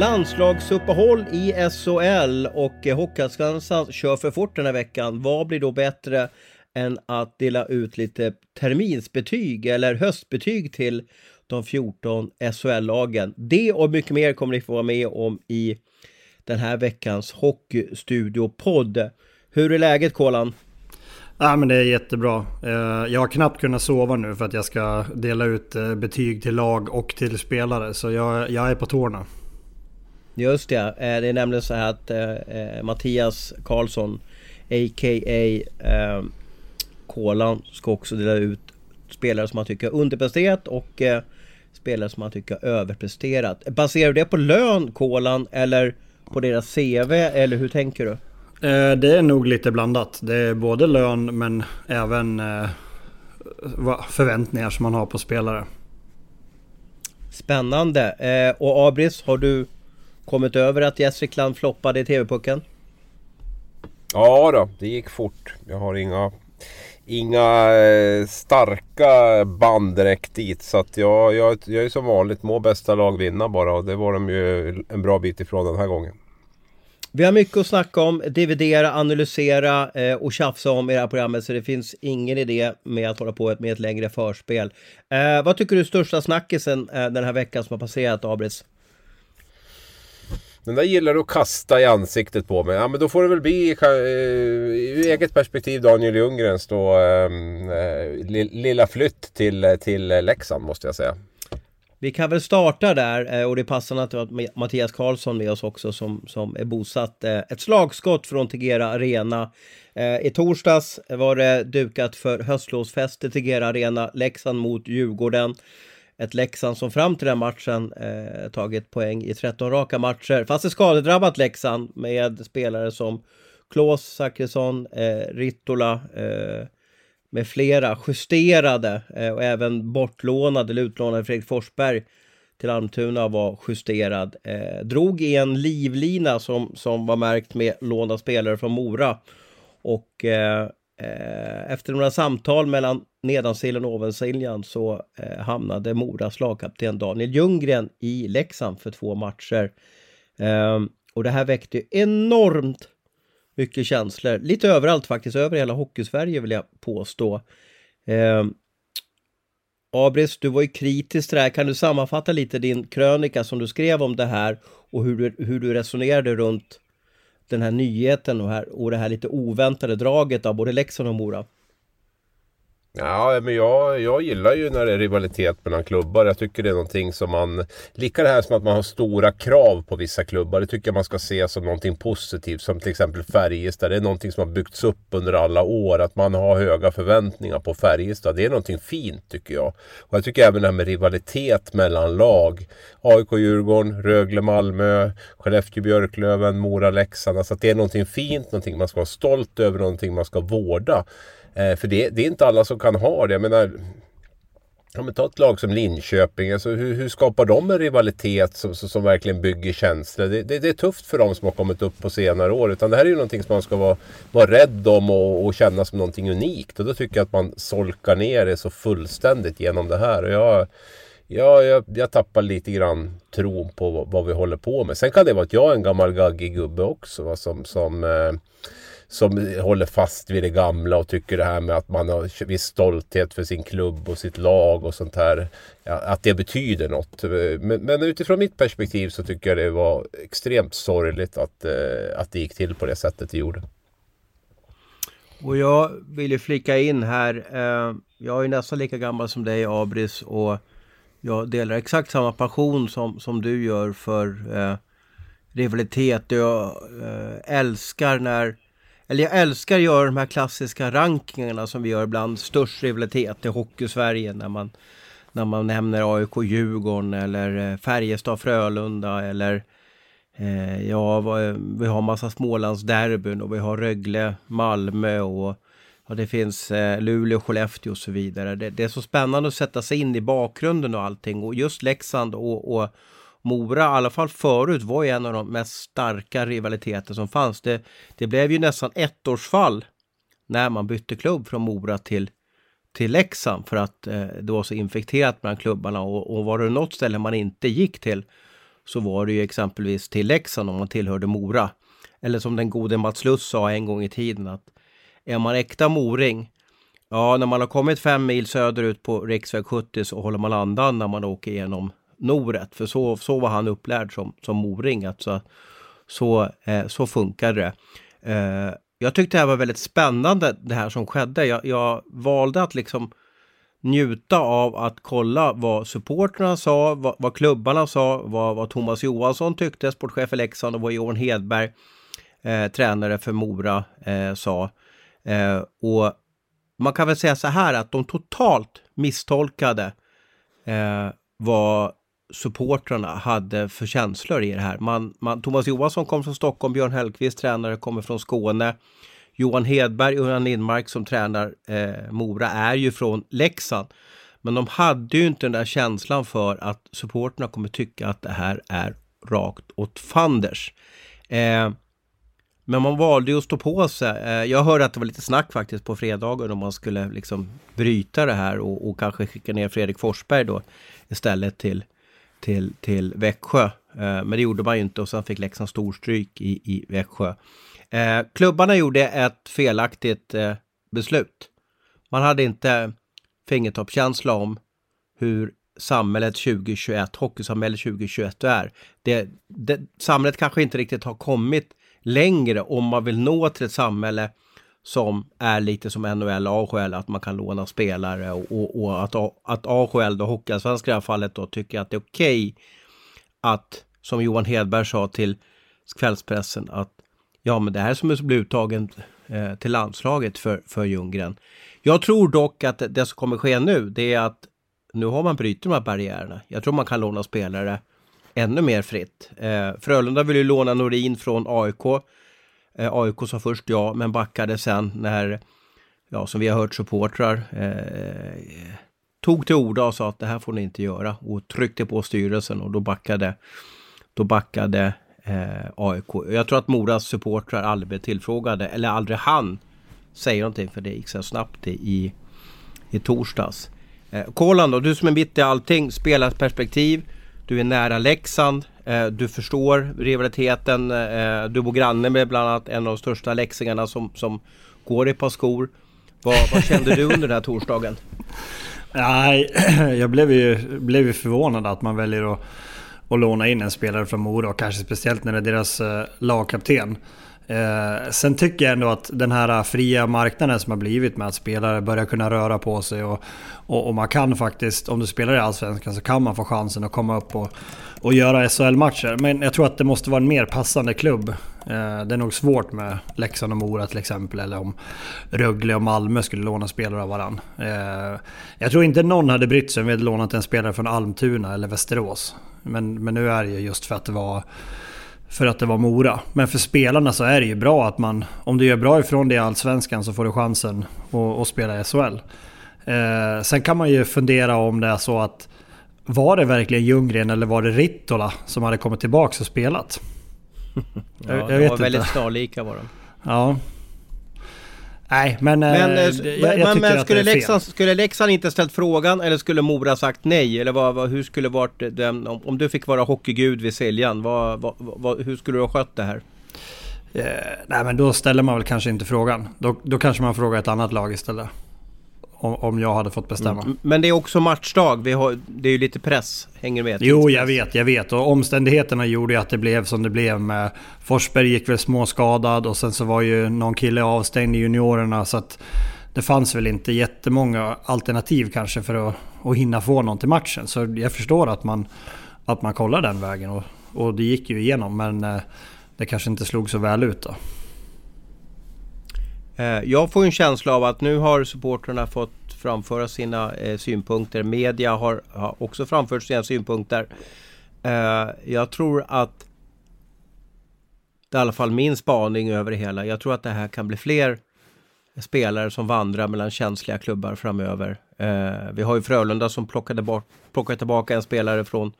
Landslagsuppehåll i SHL och eh, Hockeyallsvenskan kör för fort den här veckan. Vad blir då bättre än att dela ut lite terminsbetyg eller höstbetyg till de 14 SHL-lagen? Det och mycket mer kommer ni få vara med om i den här veckans Hockeystudio-podd. Hur är läget Kolan? Ja, men det är jättebra. Eh, jag har knappt kunnat sova nu för att jag ska dela ut eh, betyg till lag och till spelare. Så jag, jag är på tårna. Just det, eh, det är nämligen så här att eh, Mattias Karlsson A.k.a. Eh, Kolan ska också dela ut spelare som han tycker underpresterat och eh, spelare som han tycker överpresterat. Baserar du det på lön Kolan eller på deras CV eller hur tänker du? Eh, det är nog lite blandat. Det är både lön men även eh, förväntningar som man har på spelare. Spännande! Eh, och Abris, har du kommit över att Gästrikland floppade i TV-pucken? Ja då, det gick fort. Jag har inga, inga eh, starka band direkt dit. Så att jag, jag, jag är som vanligt må bästa lag vinna bara. Och det var de ju en bra bit ifrån den här gången. Vi har mycket att snacka om, dividera, analysera eh, och tjafsa om i det här programmet så det finns ingen idé med att hålla på med ett längre förspel. Eh, vad tycker du är största snackisen eh, den här veckan som har passerat, Abris? Den där gillar du att kasta i ansiktet på mig. Ja men då får det väl bli eh, ur eget perspektiv Daniel Ljunggrens då ehm, eh, lilla flytt till, till Leksand måste jag säga. Vi kan väl starta där eh, och det passar att ha Mattias Karlsson med oss också som, som är bosatt. Eh, ett slagskott från Tegera Arena. I torsdags var det dukat för höstlovsfest i Tegera Arena, Leksand mot Djurgården ett Leksand som fram till den matchen eh, tagit poäng i 13 raka matcher. Fast ett skadedrabbat Leksand med spelare som Klås, Zachrisson, eh, Rittola eh, med flera justerade eh, och även bortlånade eller utlånade Fredrik Forsberg till Almtuna var justerad. Eh, drog i en livlina som, som var märkt med lånade spelare från Mora. Och Eh, Eh, efter några samtal mellan nedansiljan och ovansiljan så eh, hamnade Moras lagkapten Daniel Ljunggren i Leksand för två matcher. Ehm, och det här väckte enormt mycket känslor. Lite överallt faktiskt, över hela Hockeysverige vill jag påstå. Ehm, Abris, du var ju kritisk till det här. Kan du sammanfatta lite din krönika som du skrev om det här och hur du, hur du resonerade runt den här nyheten och, här, och det här lite oväntade draget av både Leksand och Mora? Ja, men jag, jag gillar ju när det är rivalitet mellan klubbar. Jag tycker det är någonting som man... Lika det här som att man har stora krav på vissa klubbar. Det tycker jag man ska se som någonting positivt. Som till exempel Färjestad. Det är någonting som har byggts upp under alla år. Att man har höga förväntningar på Färjestad. Det är någonting fint tycker jag. Och jag tycker även det här med rivalitet mellan lag. AIK Djurgården, Rögle Malmö, Skellefteå Björklöven, Mora Leksand. Alltså att det är någonting fint, någonting man ska vara stolt över, någonting man ska vårda. Eh, för det, det, är inte alla som kan ha det. Jag menar, Ja, men ta ett lag som Linköping. Alltså, hur, hur skapar de en rivalitet som, som, som verkligen bygger känslor? Det, det, det, är tufft för dem som har kommit upp på senare år. Utan det här är ju någonting som man ska vara, vara rädd om och, och känna som någonting unikt. Och då tycker jag att man solkar ner det så fullständigt genom det här. Och jag, Ja, jag, jag tappar lite grann tron på vad, vad, vi håller på med. Sen kan det vara att jag är en gammal gaggig gubbe också. Va, som, som, eh, som håller fast vid det gamla och tycker det här med att man har viss stolthet för sin klubb och sitt lag och sånt här. Ja, att det betyder något. Men, men, utifrån mitt perspektiv så tycker jag det var extremt sorgligt att, eh, att det gick till på det sättet det gjorde. Och jag vill ju flika in här. Eh, jag är nästan lika gammal som dig Abris och jag delar exakt samma passion som, som du gör för eh, rivalitet. Jag eh, älskar när eller jag älskar att göra de här klassiska rankingarna som vi gör ibland. Störst rivalitet i Hockeysverige när man, när man nämner AIK Djurgården eller eh, Färjestad Frölunda eller eh, ja, vi har massa Smålandsderbyn och vi har Rögle Malmö och Ja, det finns eh, Luleå, Skellefteå och så vidare. Det, det, är så spännande att sätta sig in i bakgrunden och allting. Och just Leksand och, och Mora, i alla fall förut, var ju en av de mest starka rivaliteter som fanns. Det, det blev ju nästan ettårsfall när man bytte klubb från Mora till, till Leksand för att eh, det var så infekterat bland klubbarna. Och, och var det något ställe man inte gick till så var det ju exempelvis till Leksand om man tillhörde Mora. Eller som den gode Mats Luss sa en gång i tiden att är man äkta moring, ja när man har kommit fem mil söderut på riksväg 70 så håller man andan när man åker igenom Noret. För så, så var han upplärd som, som moring. Alltså, så, eh, så funkade det. Eh, jag tyckte det här var väldigt spännande det här som skedde. Jag, jag valde att liksom njuta av att kolla vad supporterna sa, vad, vad klubbarna sa, vad, vad Thomas Johansson tyckte, sportchef i Leksand och vad Johan Hedberg, eh, tränare för Mora, eh, sa. Eh, och man kan väl säga så här att de totalt misstolkade eh, vad supportrarna hade för känslor i det här. Man, man, Thomas Johansson kom från Stockholm, Björn Hellkvist, tränare, kommer från Skåne. Johan Hedberg och Johan Lindmark som tränar eh, Mora är ju från Leksand. Men de hade ju inte den där känslan för att supporterna kommer tycka att det här är rakt åt fanders. Eh, men man valde ju att stå på sig. Eh, jag hörde att det var lite snack faktiskt på fredagen om man skulle liksom bryta det här och, och kanske skicka ner Fredrik Forsberg då istället till, till, till Växjö. Eh, men det gjorde man ju inte och sen fick Leksand storstryk i, i Växjö. Eh, klubbarna gjorde ett felaktigt eh, beslut. Man hade inte fingertoppskänsla om hur samhället 2021, hockeysamhället 2021 är. Det, det, samhället kanske inte riktigt har kommit längre om man vill nå till ett samhälle som är lite som NHL och AHL, att man kan låna spelare och, och, och att, att AHL, då Hockeyallsvenskan i det här fallet, då tycker att det är okej okay att, som Johan Hedberg sa till kvällspressen, att ja, men det här som blir uttagen eh, till landslaget för, för Ljunggren. Jag tror dock att det som kommer ske nu, det är att nu har man brutit de här barriärerna. Jag tror man kan låna spelare ännu mer fritt. Eh, Frölunda vill ju låna Norin från AIK. Eh, AIK sa först ja, men backade sen när, ja som vi har hört supportrar, eh, tog till orda och sa att det här får ni inte göra och tryckte på styrelsen och då backade, då backade eh, AIK. Jag tror att Moras supportrar aldrig blev tillfrågade, eller aldrig han säga någonting för det gick så snabbt i, i torsdags. Eh, Kolan då, du som är mitt i allting, spelarperspektiv. Du är nära Leksand. Eh, du förstår rivaliteten. Eh, du bor granne med bland annat en av de största leksingarna som, som går i ett par skor. Vad, vad kände du under den här torsdagen? Nej, jag blev ju, blev ju förvånad att man väljer att, att låna in en spelare från Mora och kanske speciellt när det är deras eh, lagkapten. Eh, sen tycker jag ändå att den här fria marknaden som har blivit med att spelare börjar kunna röra på sig och, och, och, man kan faktiskt, om du spelar i Allsvenskan så kan man få chansen att komma upp och, och göra SHL-matcher. Men jag tror att det måste vara en mer passande klubb. Eh, det är nog svårt med Leksand och Mora till exempel, eller om Rögle och Malmö skulle låna spelare av varandra. Eh, jag tror inte någon hade brytt sig om vi hade lånat en spelare från Almtuna eller Västerås. Men, men nu är det ju just för att det var för att det var Mora. Men för spelarna så är det ju bra att man, om du gör bra ifrån dig i Allsvenskan så får du chansen att, att spela i SHL. Eh, sen kan man ju fundera om det är så att var det verkligen Ljunggren eller var det Rittola som hade kommit tillbaka och spelat? ja, jag, jag de var väldigt snarlika var de. Ja. Nej, men, Men, eh, eh, jag, jag men, men skulle. Leksand, skulle Leksand inte ställt frågan eller skulle Mora sagt nej? Eller vad, vad, hur skulle varit den, om, om du fick vara hockeygud vid Siljan, vad, vad, hur skulle du ha skött det här? Eh, nej, men då ställer man väl kanske inte frågan. Då, då kanske man frågar ett annat lag istället. Om, om jag hade fått bestämma. M- Men det är också matchdag, vi har, det är ju lite press, hänger med? Jo, jag vet, jag vet. Och omständigheterna gjorde ju att det blev som det blev med... Forsberg gick väl småskadad och sen så var ju någon kille avstängd i juniorerna så att... Det fanns väl inte jättemånga alternativ kanske för att, att hinna få någon till matchen. Så jag förstår att man, att man kollar den vägen och, och det gick ju igenom men eh, det kanske inte slog så väl ut då. Eh, Jag får en känsla av att nu har supporterna fått framföra sina eh, synpunkter. Media har, har också framfört sina synpunkter. Eh, jag tror att det är i alla fall min spaning över det hela. Jag tror att det här kan bli fler spelare som vandrar mellan känsliga klubbar framöver. Eh, vi har ju Frölunda som plockade, bort, plockade tillbaka en spelare från,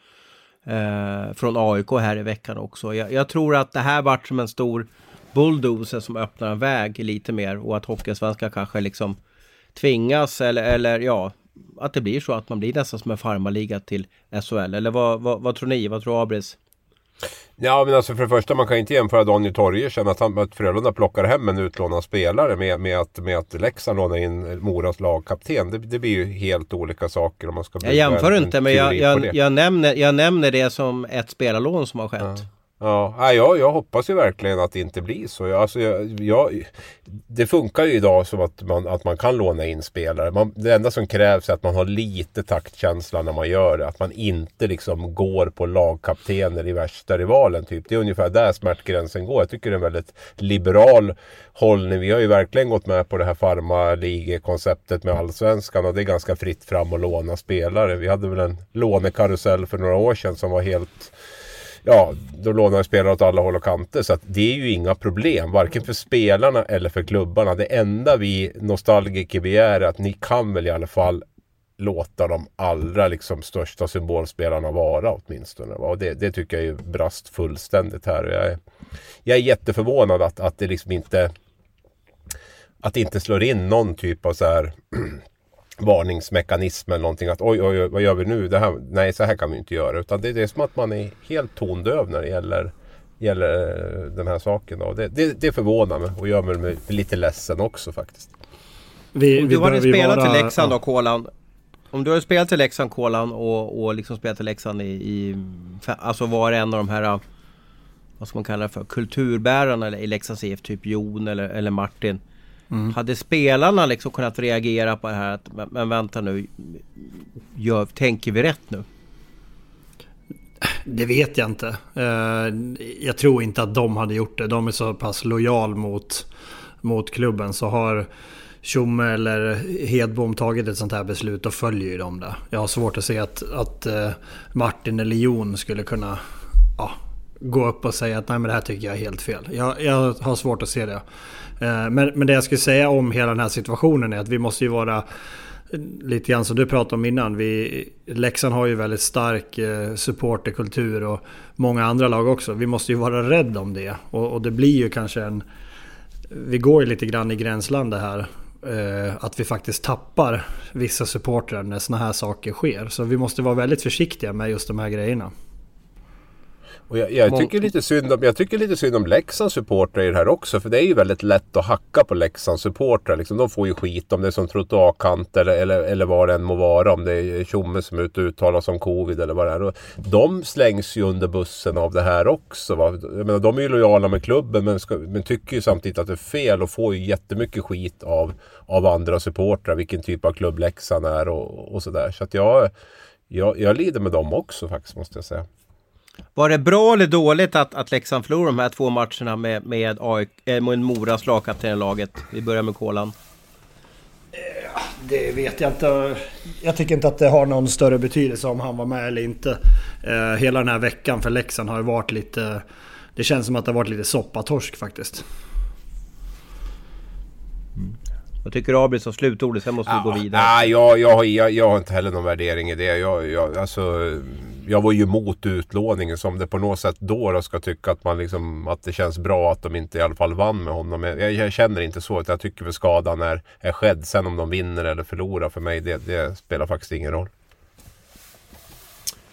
eh, från AIK här i veckan också. Jag, jag tror att det här vart som en stor bulldozer som öppnar en väg lite mer och att Hockeysvenskan kanske liksom tvingas eller, eller ja, att det blir så att man blir nästan som en farmarliga till SHL. Eller vad, vad, vad tror ni? Vad tror Abris? Ja men alltså för det första man kan inte jämföra Daniel Torgersen att, han, att Frölunda plockar hem en utlånad spelare med, med, att, med att Leksand lånar in Moras lagkapten. Det, det blir ju helt olika saker om man ska Jag jämför en- inte en men jag, jag, jag, nämner, jag nämner det som ett spelarlån som har skett. Ja, Ja, jag, jag hoppas ju verkligen att det inte blir så. Jag, alltså, jag, jag, det funkar ju idag som att man, att man kan låna in spelare. Man, det enda som krävs är att man har lite taktkänsla när man gör det. Att man inte liksom går på lagkaptener i värsta rivalen. Typ. Det är ungefär där smärtgränsen går. Jag tycker det är en väldigt liberal hållning. Vi har ju verkligen gått med på det här farmarligekonceptet med allsvenskan. Och det är ganska fritt fram att låna spelare. Vi hade väl en lånekarusell för några år sedan som var helt ja, då lånar spelare åt alla håll och kanter. Så att det är ju inga problem, varken för spelarna eller för klubbarna. Det enda vi nostalgiker begär är att ni kan väl i alla fall låta de allra liksom, största symbolspelarna vara åtminstone. Och det, det tycker jag ju brast fullständigt här. Jag är, jag är jätteförvånad att, att det liksom inte att det inte slår in någon typ av så här varningsmekanism eller någonting att oj, oj, oj, vad gör vi nu? Det här, nej, så här kan vi inte göra. Utan det, det är som att man är helt tondöv när det gäller, gäller eh, den här saken. Då. Det, det, det förvånar mig och gör mig lite ledsen också faktiskt. Vi, vi du hade spelat vara- till Leksand ja. då, Kolan. Om du hade spelat till Leksand, Kolan och, och liksom spelat till Leksand i, i... Alltså var en av de här... Vad ska man kalla det för? Kulturbärarna i Leksands IF, typ Jon eller, eller Martin. Mm. Hade spelarna liksom kunnat reagera på det här att men, vänta nu. Gör, tänker vi rätt nu? Det vet jag inte. Eh, Jag tror inte att de hade gjort det. De är så pass lojal mot, mot klubben. Så har Tjomme eller Hedbom tagit ett sånt här beslut då följer ju de det. Jag har svårt att se att, att eh, Martin eller Jon skulle kunna ja, gå upp och säga att nej men det här tycker jag är helt fel. Jag, jag har svårt att se det. Eh, men, men det jag skulle säga om hela den här situationen är att vi måste ju vara eh, lite grann som du pratade om innan. Vi, Leksand har ju väldigt stark eh, supporterkultur och många andra lag också. Vi måste ju vara rädda om det. Och, och det blir ju kanske en... Vi går ju lite grann i gränslandet här. Eh, att vi faktiskt tappar vissa supportrar när sådana här saker sker. Så vi måste vara väldigt försiktiga med just de här grejerna. Och jag, jag, tycker lite synd om, jag tycker lite synd om Leksands supportrar i det här också. För det är ju väldigt lätt att hacka på Leksands supportrar. Liksom, de får ju skit om det är som trottoarkant eller, eller, eller vad det än må vara. Om det är Tjomme som är ute och uttalar sig om covid eller vad det är. Och de slängs ju under bussen av det här också. Va? Jag menar, de är ju lojala med klubben men, ska, men tycker ju samtidigt att det är fel och får ju jättemycket skit av, av andra supportrar. Vilken typ av klubb Leksand är och, och sådär. Så att jag, jag, jag lider med dem också faktiskt måste jag säga. Var det bra eller dåligt att, att Leksand förlorade de här två matcherna med, med, AIK, eh, med Moras lagkapten i laget? Vi börjar med Kolan. Det vet jag inte. Jag tycker inte att det har någon större betydelse om han var med eller inte. Eh, hela den här veckan för Leksand har ju varit lite... Det känns som att det har varit lite soppatorsk faktiskt. Vad tycker Abris som slutordet? Sen måste vi gå vidare. Nej, jag, jag, har- jag, jag har inte heller någon värdering i det. Jag, jag, alltså, jag var ju emot utlåningen som det på något sätt då, då ska tycka att man liksom att det känns bra att de inte i alla fall vann med honom. Jag, jag känner inte så. Jag tycker väl skadan är, är skedd. Sen om de vinner eller förlorar för mig, det, det spelar faktiskt ingen roll.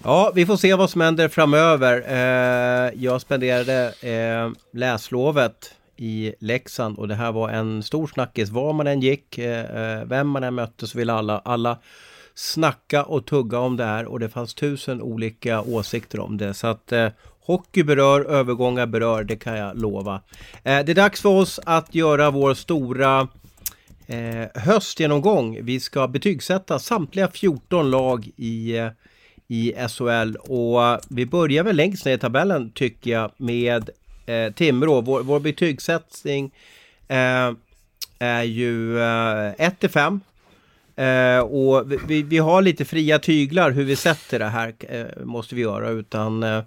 Ja, vi får se vad som händer framöver. Eh, jag spenderade eh, läslovet i Leksand och det här var en stor snackis. Var man än gick, eh, eh vem man än mötte så ville alla, alla snacka och tugga om det här och det fanns tusen olika åsikter om det. Så att eh, hockey berör, övergångar berör, det kan jag lova. Eh, det är dags för oss att göra vår stora eh, höstgenomgång. Vi ska betygsätta samtliga 14 lag i i SHL. Och vi börjar väl längst ner i tabellen tycker jag med eh, Timrå. Vår, vår betygssättning eh, är ju 1 eh, 5. Eh, och vi, vi, har lite fria tyglar hur vi sätter det här eh, måste vi göra utan eh,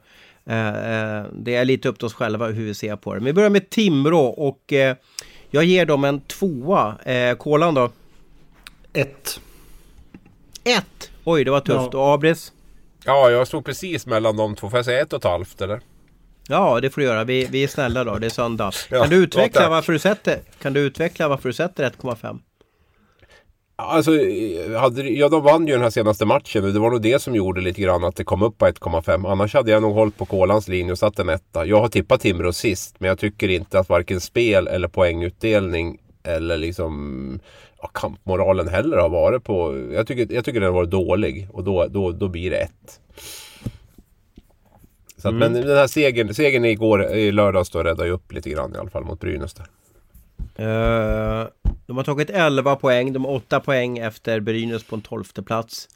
eh, det är lite upp till oss själva hur vi ser på det. Men vi börjar med Timrå och jag ger dem en tvåa. Eh, Kolan då? Ett. Ett! Oj, det var tufft. Ja. Och Abris? Ja, jag stod precis mellan de två. Får jag säga ett och ett halvt eller? Ja, det får du göra. Vi, vi är snälla då. Det är söndag. Ja, kan, du utveckla varför du sätter, kan du utveckla varför du sätter 1,5? Alltså, hade, ja, de vann ju den här senaste matchen och det var nog det som gjorde lite grann att det kom upp på 1,5. Annars hade jag nog hållit på Kolans linje och satt en etta. Jag har tippat Timrå sist, men jag tycker inte att varken spel eller poängutdelning eller liksom ja, kampmoralen heller har varit på... Jag tycker, jag tycker den har varit dålig och då, då, då blir det ett. Så att, mm. Men den här segern, segern igår, i lördags då räddade ju upp lite grann i alla fall mot Brynäs där. Uh, de har tagit 11 poäng, de har 8 poäng efter Brynäs på en 12 plats.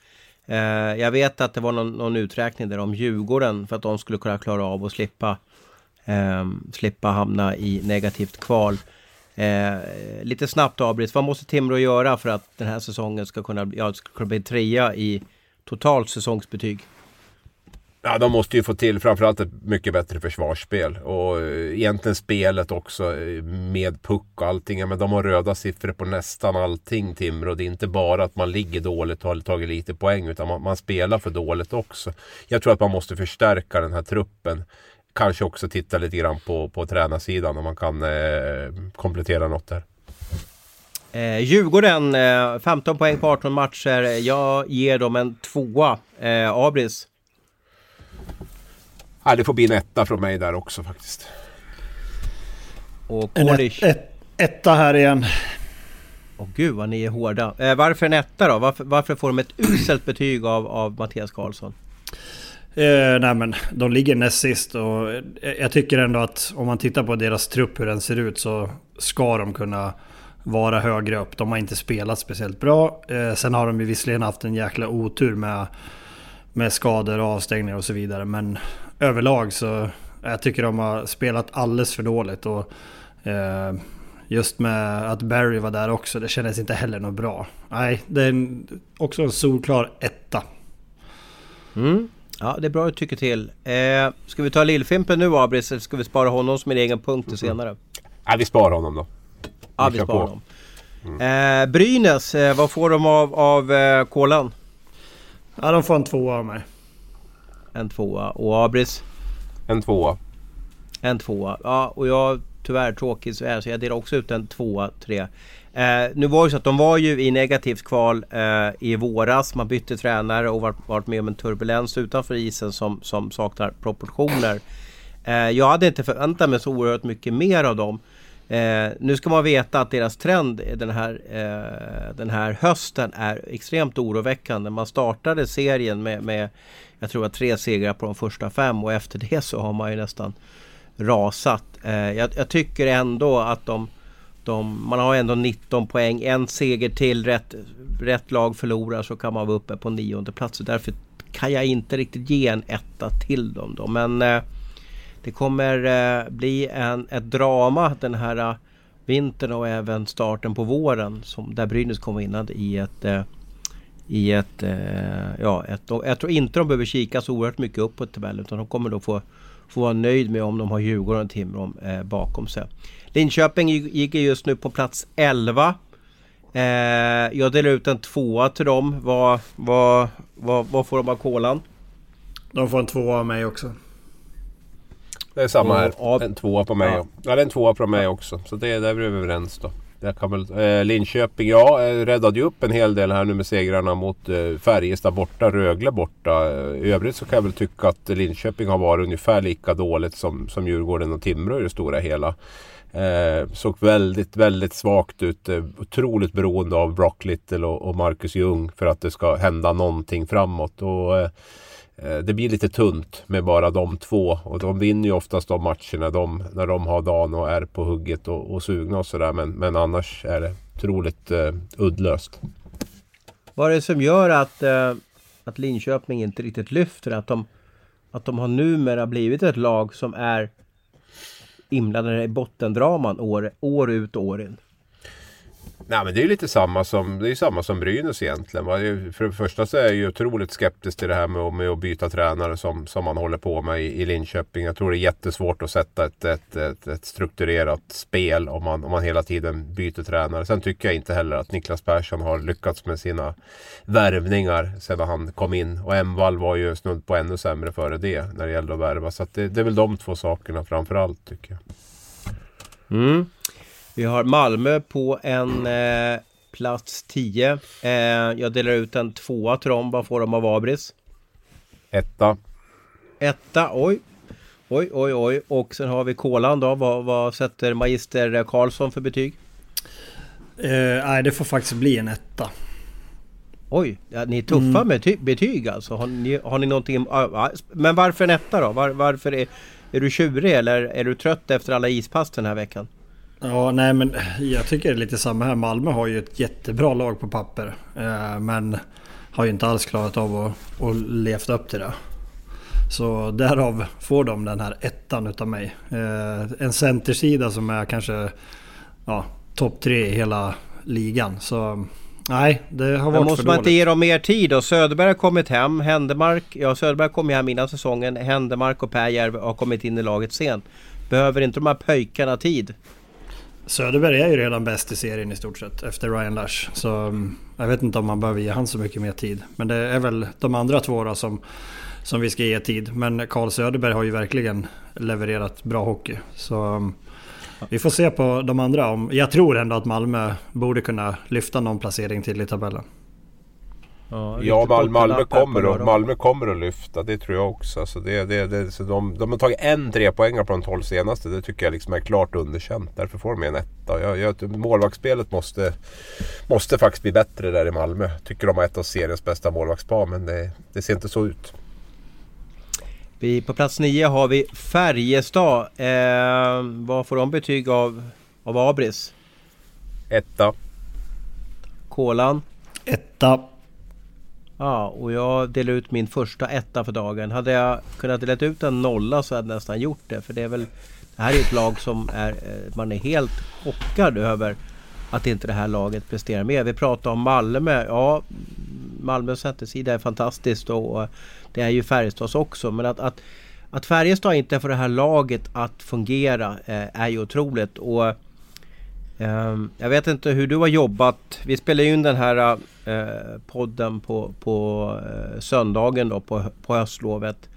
Uh, jag vet att det var någon, någon, uträkning där om Djurgården för att de skulle kunna klara av att slippa, uh, slippa hamna i negativt kval. Eh, lite snabbt avbryt, vad måste Timrå göra för att den här säsongen ska kunna, ja, ska kunna bli trea i totalt säsongsbetyg? Ja, de måste ju få till framförallt ett mycket bättre försvarsspel. Och eh, egentligen spelet också eh, med puck och allting. Men de har röda siffror på nästan allting Timrå. Det är inte bara att man ligger dåligt och har tagit lite poäng. Utan man, man spelar för dåligt också. Jag tror att man måste förstärka den här truppen kanske också titta lite grann på, på tränarsidan om man kan eh, komplettera något där. Eh, Djurgården, eh, 15 poäng på 18 matcher. Jag ger dem en tvåa. Eh, Abris? Ja, det får bli en etta från mig där också faktiskt. Och? En ett, etta här igen. Åh gud vad ni är hårda. Eh, varför en etta då? Varför, varför får de ett uselt betyg av, av Mattias Karlsson? Eh, nej men de ligger näst sist och jag tycker ändå att om man tittar på deras trupp hur den ser ut så ska de kunna vara högre upp. De har inte spelat speciellt bra. Eh, sen har de ju visserligen haft en jäkla otur med, med skador och avstängningar och så vidare. Men överlag så jag tycker de har spelat alldeles för dåligt. Och, eh, just med att Barry var där också, det kändes inte heller något bra. Nej, det är en, också en solklar etta. Mm. Ja, det är bra att tycker till. Eh, ska vi ta Lillfimpen nu Abris eller ska vi spara honom som en egen punkt till mm. senare? Ja, vi sparar honom då. Ja, vi, vi sparar honom. Mm. Eh, Brynäs, eh, vad får de av, av eh, Kolan? Ja, de får en tvåa av mig. En tvåa. Och Abris? En tvåa. En tvåa. Ja, och jag tyvärr tråkig så är så jag delar också ut en tvåa, tre. Eh, nu var det så att de var ju i negativt kval eh, i våras. Man bytte tränare och varit, med om en turbulens utanför isen som, som saknar proportioner. Eh, jag hade inte förväntat mig så oerhört mycket mer av dem. Eh, nu ska man veta att deras trend den här, eh, den här hösten är extremt oroväckande. Man startade serien med, med jag tror att tre segrar på de första fem och efter det så har man ju nästan rasat. Eh, jag, jag tycker ändå att de de, man har ändå 19 poäng. En seger till. Rätt, rätt lag förlorar så kan man vara uppe på nionde plats. Därför kan jag inte riktigt ge en etta till dem då. Men eh, det kommer eh, bli en, ett drama den här eh, vintern och även starten på våren. Som, där Brynäs kommer vinna i ett eh, i ett, eh, ja, ett, jag tror inte de behöver kika så oerhört mycket upp på tabellen utan de kommer då få, få vara nöjd med om de har Djurgården och Timrå eh, bakom sig. Linköping gick just nu på plats 11. Eh, jag delar ut en tvåa till dem. Vad, vad, vad, vad får de av kolan? De får en tvåa av mig också. Det är samma här. En tvåa på mig. Ja. ja, det är en tvåa på mig också. Så det, där är vi överens då. Jag kan väl, eh, Linköping, ja, eh, räddade ju upp en hel del här nu med segrarna mot eh, Färjestad borta, Rögle borta. Eh, I övrigt så kan jag väl tycka att Linköping har varit ungefär lika dåligt som, som Djurgården och Timrå i det stora hela. Eh, såg väldigt, väldigt svagt ut. Eh, otroligt beroende av Brock Little och, och Marcus Ljung för att det ska hända någonting framåt. Och, Eh, Eh, det blir lite tunt med bara de två. Och de vinner ju oftast de matcherna de, när de har dagen och är på hugget och, och sugna och sådär. Men, men annars är det otroligt eh, uddlöst. Vad är det som gör att, eh, att Linköping inte riktigt lyfter? Att de, att de har numera blivit ett lag som är inblandade i bottendraman år, år ut och år in? Nej men det är lite samma som, det är samma som Brynäs egentligen. För det första så är jag ju otroligt skeptisk till det här med, med att byta tränare som, som man håller på med i, i Linköping. Jag tror det är jättesvårt att sätta ett, ett, ett, ett, strukturerat spel om man, om man hela tiden byter tränare. Sen tycker jag inte heller att Niklas Persson har lyckats med sina värvningar sedan han kom in. Och Emvall var ju snudd på ännu sämre före det när det gällde att värva. Så att det, det är väl de två sakerna framför allt tycker jag. Mm. Vi har Malmö på en eh, plats 10. Eh, jag delar ut en tvåa till dem. Vad får de av Abris? Etta. Etta, oj. Oj, oj, oj. Och sen har vi Kolan då. Vad, vad sätter Magister Karlsson för betyg? Eh, nej, det får faktiskt bli en etta. Oj, ja, ni är tuffa mm. med betyg alltså. Har ni, har ni någonting... Men varför en etta då? Var, varför är, är du tjurig eller är du trött efter alla ispass den här veckan? Ja, nej men jag tycker det är lite samma här. Malmö har ju ett jättebra lag på papper. Eh, men har ju inte alls klarat av att, att levt upp till det. Så därav får de den här ettan utav mig. Eh, en centersida som är kanske ja, topp tre i hela ligan. Så nej, det har varit Men måste för man dåligt. inte ge dem mer tid då? Söderberg har kommit hem. Händemark, ja Söderberg kom hem innan säsongen. Händemark och Per har kommit in i laget sent. Behöver inte de här pöjkarna tid? Söderberg är ju redan bäst i serien i stort sett efter Ryan Lash. Så mm, jag vet inte om man behöver ge han så mycket mer tid. Men det är väl de andra två då som, som vi ska ge tid. Men Carl Söderberg har ju verkligen levererat bra hockey. Så mm, vi får se på de andra. Jag tror ändå att Malmö borde kunna lyfta någon placering till i tabellen. Ja, ja Malmö, Malmö, kommer att, Malmö kommer att lyfta. Det tror jag också. Så det, det, det, så de, de har tagit en trepoängare på de tolv senaste. Det tycker jag liksom är klart underkänt. Därför får de en etta. Jag, jag, målvaktsspelet måste, måste faktiskt bli bättre där i Malmö. Tycker de har ett av seriens bästa målvaktspar. Men det, det ser inte så ut. Vi, på plats nio har vi Färjestad. Eh, vad får de betyg av, av Abris? Etta. Kolan? Etta. Ja, och jag delar ut min första etta för dagen. Hade jag kunnat dela ut en nolla så hade jag nästan gjort det. För det är väl... Det här är ett lag som är... Eh, man är helt chockad över att inte det här laget presterar mer. Vi pratar om Malmö. Ja, Malmös centersida är fantastiskt och det är ju Färjestads också. Men att, att, att Färjestad inte får det här laget att fungera eh, är ju otroligt. Och Ehm, jag vet inte hur du har jobbat. Vi spelar ju in den här eh, podden på, på eh, söndagen då på, på höstlovet.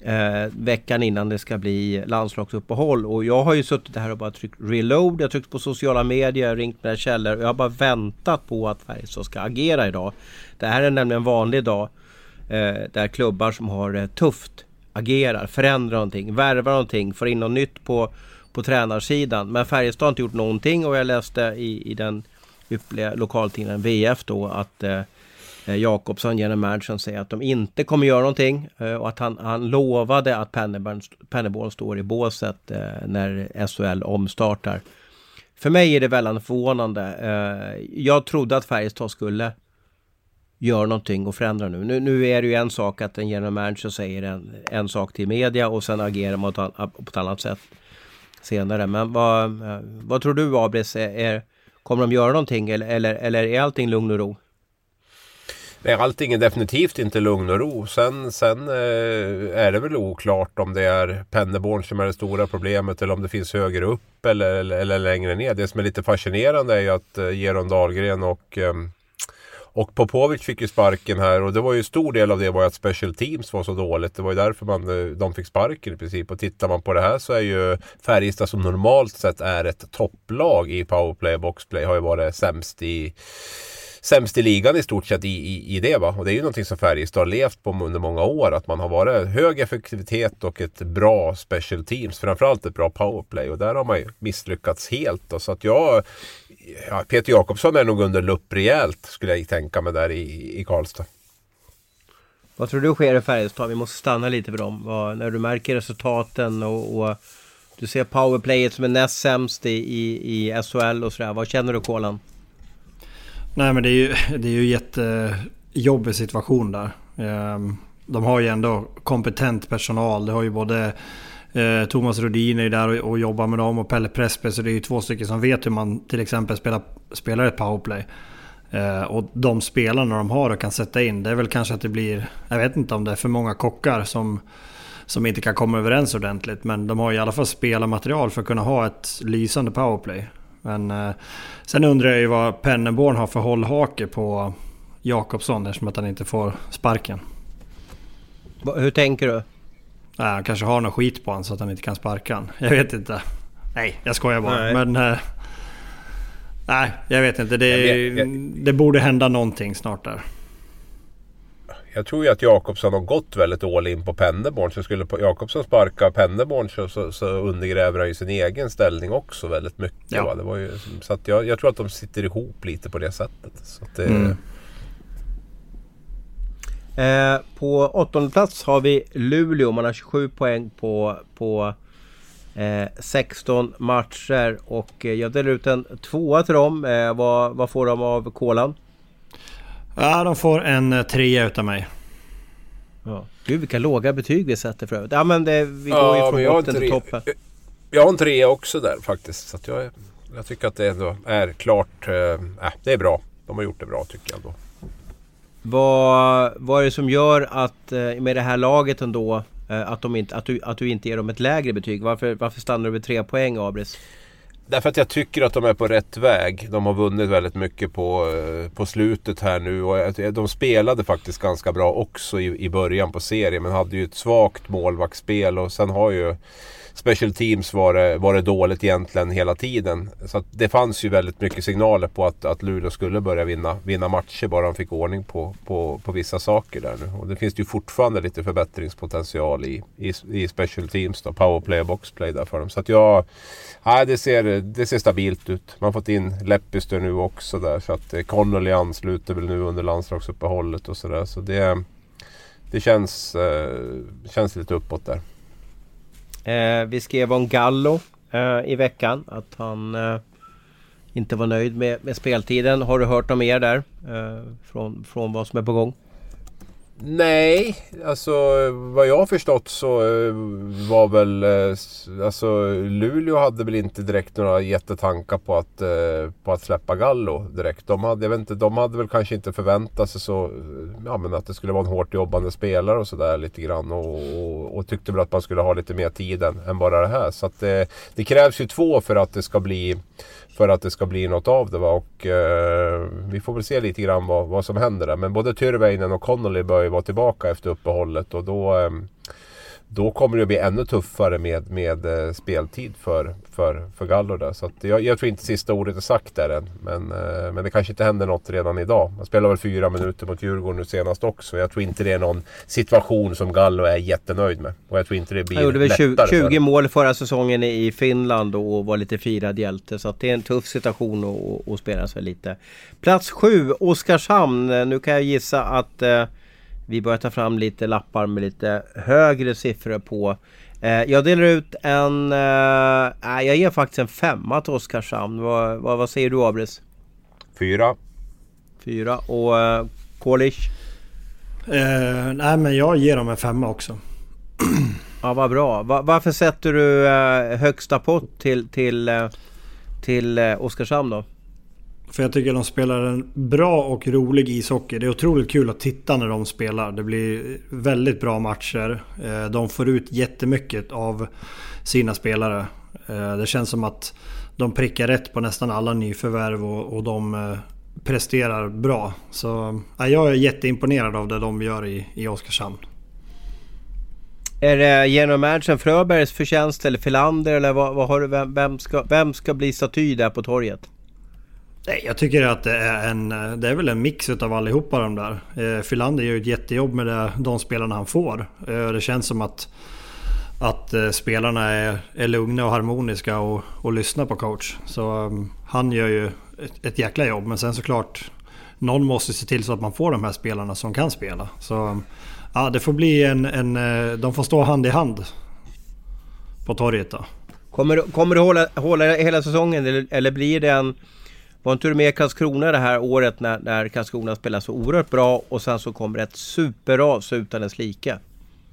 Eh, veckan innan det ska bli landslagsuppehåll. Och jag har ju suttit här och bara tryckt reload. Jag har tryckt på sociala medier, ringt mina källor. och Jag har bara väntat på att Färjestad ska agera idag. Det här är nämligen en vanlig dag. Eh, där klubbar som har det tufft agerar, förändrar någonting, värvar någonting, får in något nytt på på tränarsidan. Men Färjestad har inte gjort någonting och jag läste i, i den ypperliga lokaltidningen VF då att eh, eh Jakobsson, general managern, säger att de inte kommer göra någonting eh, och att han, han lovade att Penneborn står i båset eh, när SHL omstartar. För mig är det väldigt förvånande. Eh, jag trodde att Färjestad skulle göra någonting och förändra nu. nu. Nu är det ju en sak att en general manager säger en, en sak till media och sen agerar man på ett annat sätt senare. Men vad, vad tror du Abris? Är, är, kommer de göra någonting eller, eller, eller är allting lugn och ro? Nej, allting är definitivt inte lugn och ro. Sen, sen eh, är det väl oklart om det är Penneborn som är det stora problemet eller om det finns högre upp eller, eller, eller längre ner. Det som är lite fascinerande är ju att eh, Geron Dahlgren och eh, och Popovic fick ju sparken här och det var ju stor del av det var ju att Special Teams var så dåligt. Det var ju därför man, eh, de fick sparken i princip. Och tittar man på det här så är ju Färjestad som normalt sett är ett topplag i powerplay och boxplay har ju varit sämst i sämst i ligan i stort sett i, i, i det. Va? Och det är ju någonting som Färjestad har levt på under många år. Att man har varit hög effektivitet och ett bra special teams. Framförallt ett bra powerplay. Och där har man ju misslyckats helt. Då. Så att jag... Ja, Peter Jakobsson är nog under lupp rejält skulle jag tänka mig där i, i Karlstad. Vad tror du sker i Färjestad? Vi måste stanna lite vid dem. Vad, när du märker resultaten och, och du ser powerplayet som är näst sämst i, i, i SHL och sådär. Vad känner du Kolan? Nej men det är ju, det är ju jättejobbig situation där. Ehm, de har ju ändå kompetent personal. Det har ju både eh, Thomas Rodin är där och, jobbar med dem och Pelle Prespe. Så det är ju två stycken som vet hur man till exempel spelar, spelar ett powerplay. Eh, och de spelarna de har och kan sätta in. Det är väl kanske att det blir... Jag vet inte om det är för många kockar som, som inte kan komma överens ordentligt. Men de har i alla fall spelarmaterial för att kunna ha ett lysande powerplay. Men eh, sen undrar jag ju vad Penneborn har för hållhake på Jakobsson eftersom att han inte får sparken. Hur tänker du? Nej, han kanske har något skit på honom så att han inte kan sparka honom. Jag vet inte. Nej, jag skojar bara. Nej. Men... Eh, nej, jag vet inte. Det, jag vet, jag... det borde hända någonting snart där. Jag tror ju att Jakobsson har gått väldigt all in på Penneborn. Så skulle Jakobsson sparka Penneborn så, så, så undergräver han ju sin egen ställning också väldigt mycket. Ja. Det var ju, så att jag, jag, tror att de sitter ihop lite på det sättet. Så det... mm. eh, på åttonde plats har vi Luleå. Man har 27 poäng på, på eh, 16 matcher. Och eh, jag delar ut en tvåa till dem. Eh, vad, vad får de av kolan? Ja, de får en eh, trea utav mig. Ja. Gud vilka låga betyg vi sätter för övrigt. Ja men det, vi går ju från botten till toppen. Jag har en trea också där faktiskt. Så jag, jag tycker att det ändå är klart. Äh, det är bra. De har gjort det bra tycker jag ändå. Vad, vad är det som gör att med det här laget ändå att, de inte, att, du, att du inte ger dem ett lägre betyg? Varför, varför stannar du vid tre poäng Abris? Därför att jag tycker att de är på rätt väg. De har vunnit väldigt mycket på, eh, på slutet här nu. Och de spelade faktiskt ganska bra också i, i början på serien. Men hade ju ett svagt målvaktsspel och sen har ju Special Teams var det, var det dåligt egentligen hela tiden. Så det fanns ju väldigt mycket signaler på att, att Luleå skulle börja vinna, vinna matcher bara de fick ordning på, på, på vissa saker där nu. Och det finns ju fortfarande lite förbättringspotential i, i, i Special Teams då, powerplay och boxplay där för dem. Så att jag... Nej, det ser, det ser stabilt ut. Man har fått in Leppister nu också där. Så att eh, Connolly ansluter väl nu under landslagsuppehållet och sådär. Så det, det känns, eh, känns lite uppåt där. Eh, vi skrev om Gallo eh, i veckan att han eh, inte var nöjd med, med, speltiden. Har du hört något mer där? Eh, från, från vad som är på gång? Nej, alltså vad jag har förstått så eh, var väl... Eh, alltså Luleå hade väl inte direkt några jättetankar på att, eh, på att släppa Gallo direkt. De hade, jag vet inte, de hade väl kanske inte förväntat sig så... Ja men att det skulle vara en hårt jobbande spelare och sådär lite grann. Och, och, och, tyckte väl att man skulle ha lite mer tid än, än bara det här. Så att det, det krävs ju två för att det ska bli för att det ska bli något av det. Va? Och, eh, vi får väl se lite grann vad, vad som händer där. Men både Tyrväinen och Connolly bör ju vara tillbaka efter uppehållet. Och då, eh, då kommer det att bli ännu tuffare med, med eh, speltid för, för, för Gallo där. Så jag, jag, tror inte sista ordet är sagt där än. Men, eh, men det kanske inte händer något redan idag. Man spelar väl fyra minuter mot Djurgården nu senast också. Jag tror inte det är någon situation som Gallo är jättenöjd med. Och jag tror inte det blir Han gjorde väl 20, 20 mål förra säsongen i Finland och var lite firad hjälte. Så det är en tuff situation att, att spela sig lite. Plats 7, Oskarshamn. Nu kan jag gissa att eh, vi börjar ta fram lite lappar med lite högre siffror på. Eh, jag delar ut en... Eh, jag ger faktiskt en femma till Oskarshamn. Vad, vad, vad säger du Abris? Fyra. Fyra. Och eh, Kolish? Eh, nej men jag ger dem en femma också. ja vad bra. Va, varför sätter du eh, högsta pott till, till, eh, till eh, Oskarshamn då? För jag tycker de spelar en bra och rolig ishockey. Det är otroligt kul att titta när de spelar. Det blir väldigt bra matcher. Eh, de får ut jättemycket av sina spelare. Eh, det känns som att de prickar rätt på nästan alla nyförvärv och, de eh, presterar bra. Så ja, jag är jätteimponerad av det de gör i, i Oskarshamn. Är det genom managern Fröbergs förtjänst eller Filander eller vad, vad har du, vem, vem, ska, vem ska bli staty där på torget? Nej, jag tycker att det är, en, det är väl en mix utav allihopa de där. Eh, Filander gör ett jättejobb med det, de spelarna han får. Eh, det känns som att, att eh, spelarna är, är lugna och harmoniska och, och lyssnar på coach. Så um, han gör ju ett, ett jäkla jobb. Men sen såklart, någon måste se till så att man får de här spelarna som kan spela. Så ehm, ja, det får bli en, en... Eh, de får stå hand i hand på torget då. Kommer, du- kommer du hålla, hålla hela säsongen eller, eller blir det en... Var inte du med i Karlskrona det här året när, när Karlskrona spelade så oerhört bra och sen så kommer ett superras utan dess like?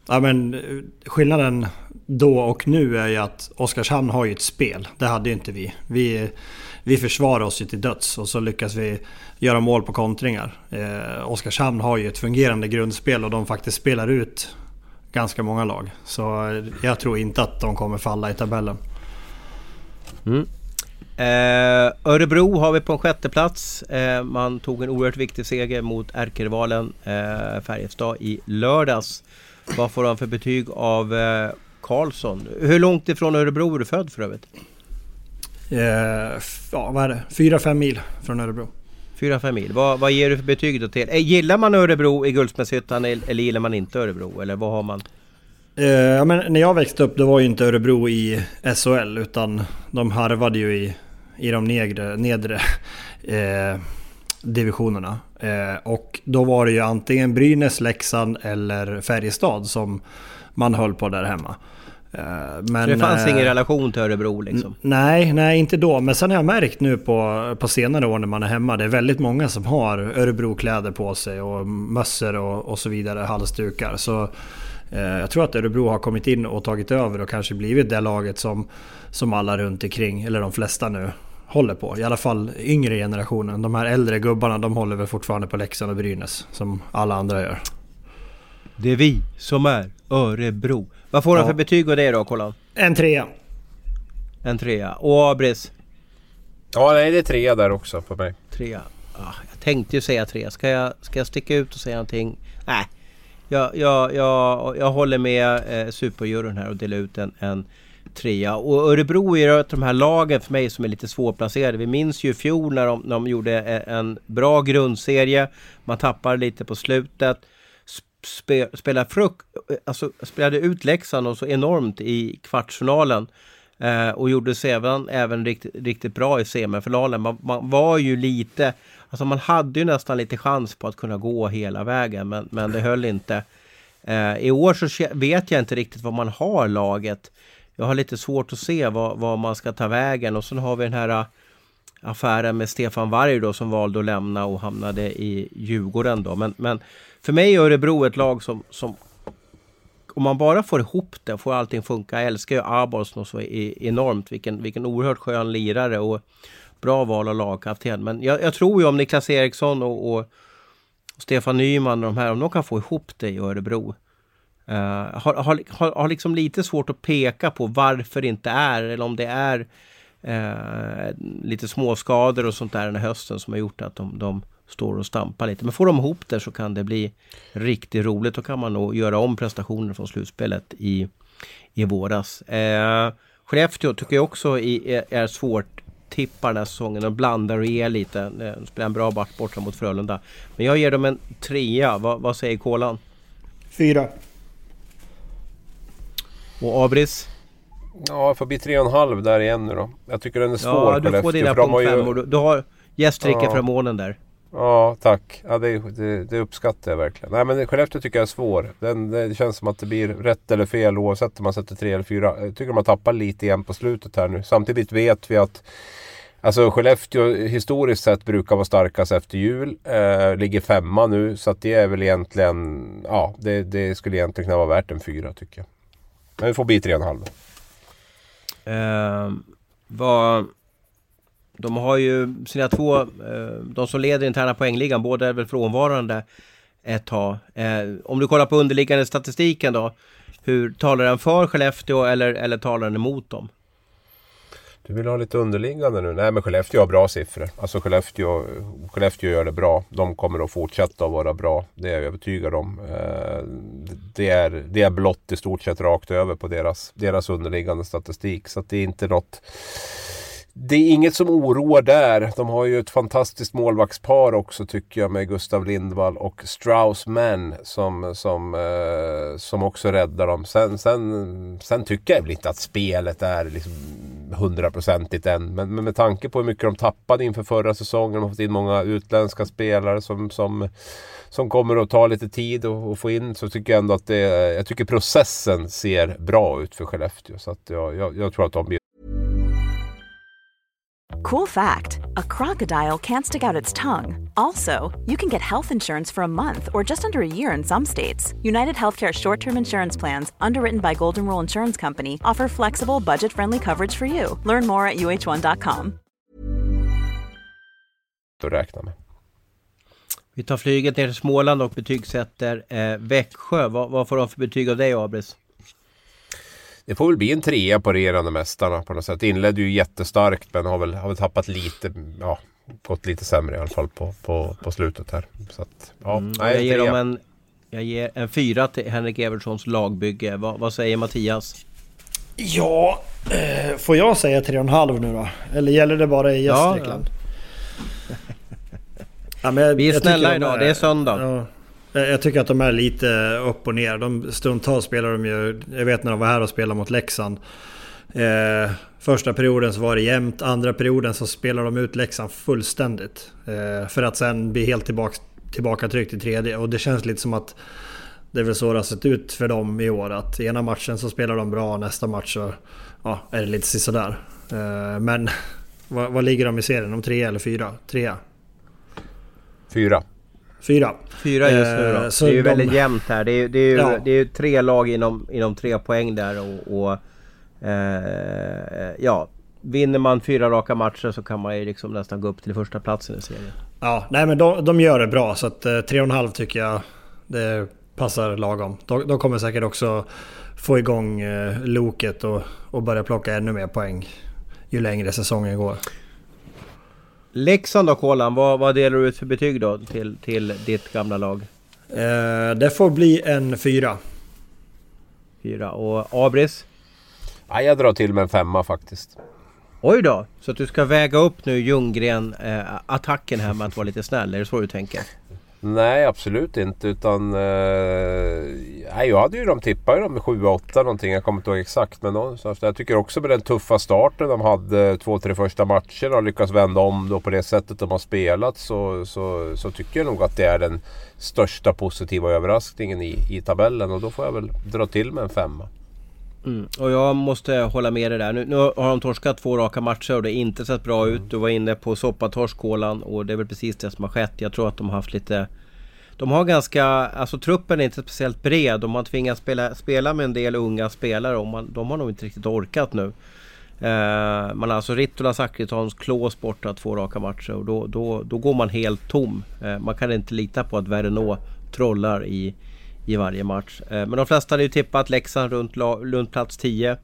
Ja, men eh, skillnaden då och nu är ju att Oskarshamn har ju ett spel. Det hade ju inte vi. Vi, vi försvarar oss ju till döds och så lyckas vi göra mål på kontringar. Eh, Oskarshamn har ju ett fungerande grundspel och de faktiskt spelar ut ganska många lag. Så eh, jag tror inte att de kommer falla i tabellen. Eh, Örebro har vi på en sjätte plats. Eh, man tog en oerhört viktig seger mot ärkerivalen eh, Färjestad i lördags. Vad får han för betyg av eh, Karlsson? Hur långt ifrån Örebro är du född för övrigt? Eh, ja, vad är det? 4-5 mil från Örebro. 4-5 mil. Vad, vad ger du för betyg då till? Eh, gillar man Örebro i Guldsmedshyttan eller gillar man inte Örebro? Eller vad har man? Eh, ja, men när jag växte upp då var ju inte Örebro i SHL utan de harvade ju i, i de nedre, nedre eh, divisionerna. Eh, och då var det ju antingen Brynäs, Leksand eller Färjestad som man höll på där hemma. Eh, men, Så det fanns eh, ingen relation till Örebro liksom? Nej, nej inte då. Men sen har jag märkt nu på, på senare år när man är hemma. Det är väldigt många som har Örebro-kläder på sig och mössor och, och så vidare, halsdukar. Så eh, jag tror att Örebro har kommit in och tagit över och kanske blivit det laget som, som alla runt omkring, eller de flesta nu, håller på. I alla fall yngre generationen. De här äldre gubbarna, de håller väl fortfarande på Leksand och Brynäs. Som alla andra gör. Det är vi som är Örebro. Vad får han Ja. för betyg av det då, Kolan? En trea. En trea. Och Abris? Ja, nej det är tre där också på mig. Trea. Ah, jag tänkte ju säga tre. Ska jag, ska jag sticka ut och säga någonting? Nej. Jag, jag, jag, jag håller med eh, superjuryn här och delar ut en, en trea. Och Örebro är ju ett av de här lagen för mig som är lite svårplacerade. Vi minns ju i fjol när de, när de gjorde e, en bra grundserie. Man tappar lite på slutet. Spe, spelade, fruk, alltså spelade ut Leksand och så enormt i kvartsfinalen. Eh, och gjorde sig även, även riktigt, riktigt bra i semifinalen. Man, man var ju lite, alltså man hade ju nästan lite chans på att kunna gå hela vägen men, men det höll inte. Eh, I år så vet jag inte riktigt vad man har laget. Jag har lite svårt att se vad, vad man ska ta vägen och sen har vi den här äh, affären med Stefan Varg då som valde att lämna och hamnade i Djurgården då. Men, men för mig är Örebro ett lag som, som om man bara får ihop det, får allting funka. Jag älskar ju Abolsson så e-, enormt. Vilken, vilken oerhört skön lirare och bra val av lagkapten. Men jag, jag tror ju om Niklas Eriksson och, och Stefan Nyman och de här, om de kan få ihop det i Örebro. Uh, har, har, har, har liksom lite svårt att peka på varför det inte är, eller om det är uh, lite småskador och sånt där den här hösten som har gjort att de, de står och stampar lite. Men får de ihop det så kan det bli riktigt roligt. Då kan man nog göra om prestationen från slutspelet i, i våras. Eh, Skellefteå tycker jag också i, är, svårt tippar den här säsongen. De blandar och ger lite. Eh, de spelar en bra match borta mot Frölunda. Men jag ger dem en trea. Va, vad säger Kolan? Fyra. Och Abris? Ja, det får bli tre och en halv där igen nu då. Jag tycker den är svår Ja, du får dina punkt ju- fem. Och du, du har gästrikeförmånen där. Ja, tack. Ja, det, det, det uppskattar jag verkligen. Nej, men Skellefteå tycker jag är svår. Den, det känns som att det blir rätt eller fel oavsett om man sätter tre eller fyra. Jag tycker man tappar lite igen på slutet här nu. Samtidigt vet vi att Alltså Skellefteå historiskt sett brukar vara starkast efter jul. Eh, ligger femma nu så att det är väl egentligen... Ja, det, det skulle egentligen kunna vara värt en fyra tycker jag. Men det får bli tre och en halv. Eh, vad, de har ju sina två, eh, de som leder interna poängligan, båda är väl frånvarande ett tag. Eh, om du kollar på underliggande statistiken då, hur talar den för Skellefteå eller, eller talar den emot dem? Du vill ha lite underliggande nu? Nej men Skellefteå har bra siffror. Alltså Skellefteå, Skellefteå gör det bra. De kommer att fortsätta att vara bra. Det är jag övertygad om. Eh, det är, det är blått i stort sett rakt över på deras, deras underliggande statistik. Så det är inte något det är inget som oroar där. De har ju ett fantastiskt målvaktspar också tycker jag med Gustav Lindvall och Straussman som, som, eh, som också räddar dem. Sen, sen, sen tycker jag väl inte att spelet är liksom hundraprocentigt än. Men, men med tanke på hur mycket de tappade inför förra säsongen. De har fått in många utländska spelare som, som, som kommer att ta lite tid att få in. Så tycker jag ändå att det, jag tycker processen ser bra ut för Skellefteå. Så att jag, jag, jag tror att de blir Cool fact a crocodile can't stick out its tongue. Also, you can get health insurance for a month or just under a year in some states. United Healthcare short term insurance plans, underwritten by Golden Rule Insurance Company, offer flexible, budget friendly coverage for you. Learn more at uh1.com. Att räkna med. Vi tar flyget ner till Småland och betygsätter eh, Växjö. Vad, vad får de för betyg av dig, Abris? Det får väl bli en trea på regerande mästarna på något sätt. Inledde ju jättestarkt men har väl, har väl tappat lite, ja, gått lite sämre i alla fall på, på, på slutet här. Så att, ja, mm, nej, jag, ger dem en, jag ger en fyra till Henrik Evertssons lagbygge. Va, vad säger Mattias? Ja, eh, får jag säga tre och en halv nu då? Eller gäller det bara i Gästrikland? Ja, ja. ja Vi är snälla idag, det är söndag. Eh, jag tycker att de är lite upp och ner. De, stundtals spelar de ju... Jag vet när de var här och spelade mot Leksand. Eh, första perioden så var det jämnt. Andra perioden så spelar de ut Leksand fullständigt. Eh, för att sen bli helt tillbaka, tillbaka tryckt i tredje. Och det känns lite som att det är väl så det har sett ut för dem i år. Att ena matchen så spelar de bra, nästa match så ja, är det lite sådär. Eh, men vad, vad ligger de i serien? Om tre eller fyra? Trea? Fyra. Fyra. Fyra just nu då. Eh, det är ju de... väldigt jämnt här. Det är, det är ju ja. det är tre lag inom, inom tre poäng där och... och eh, ja, vinner man fyra raka matcher så kan man ju liksom nästan gå upp till första platsen i serien. Ja, nej men de, de gör det bra så att eh, tre och en halv tycker jag det passar lagom. De, de kommer säkert också få igång eh, loket och, och börja plocka ännu mer poäng ju längre säsongen går. Leksand då Kolan, vad, vad delar du ut för betyg då till, till ditt gamla lag? Eh, det får bli en fyra. Fyra. Och Abris? Ja, jag drar till med en femma faktiskt. Oj då! Så att du ska väga upp nu Ljunggren-attacken eh, här med att vara lite snäll, är det så du tänker? Nej, absolut inte. Utan, eh, jag hade ju dem tippat dem med 7-8 någonting. Jag kommer inte ihåg exakt. Men någonstans. jag tycker också med den tuffa starten de hade två, tre första matcherna och lyckas vända om då på det sättet de har spelat. Så, så, så tycker jag nog att det är den största positiva överraskningen i, i tabellen. Och då får jag väl dra till med en femma. Mm. Och jag måste hålla med dig där. Nu, nu, har de torskat två raka matcher och det har inte sett bra ut. Du var inne på soppatorsk och det är väl precis det som har skett. Jag tror att de har haft lite... De har ganska... Alltså truppen är inte speciellt bred. De har tvingats spela, spela med en del unga spelare och man, de har nog inte riktigt orkat nu. Eh, man har alltså Rittola Zackritons Klås borta två raka matcher och då, då, då går man helt tom. Eh, man kan inte lita på att Vernå trollar i, i varje match. Eh, men de flesta hade ju tippat Leksand runt, runt plats 10.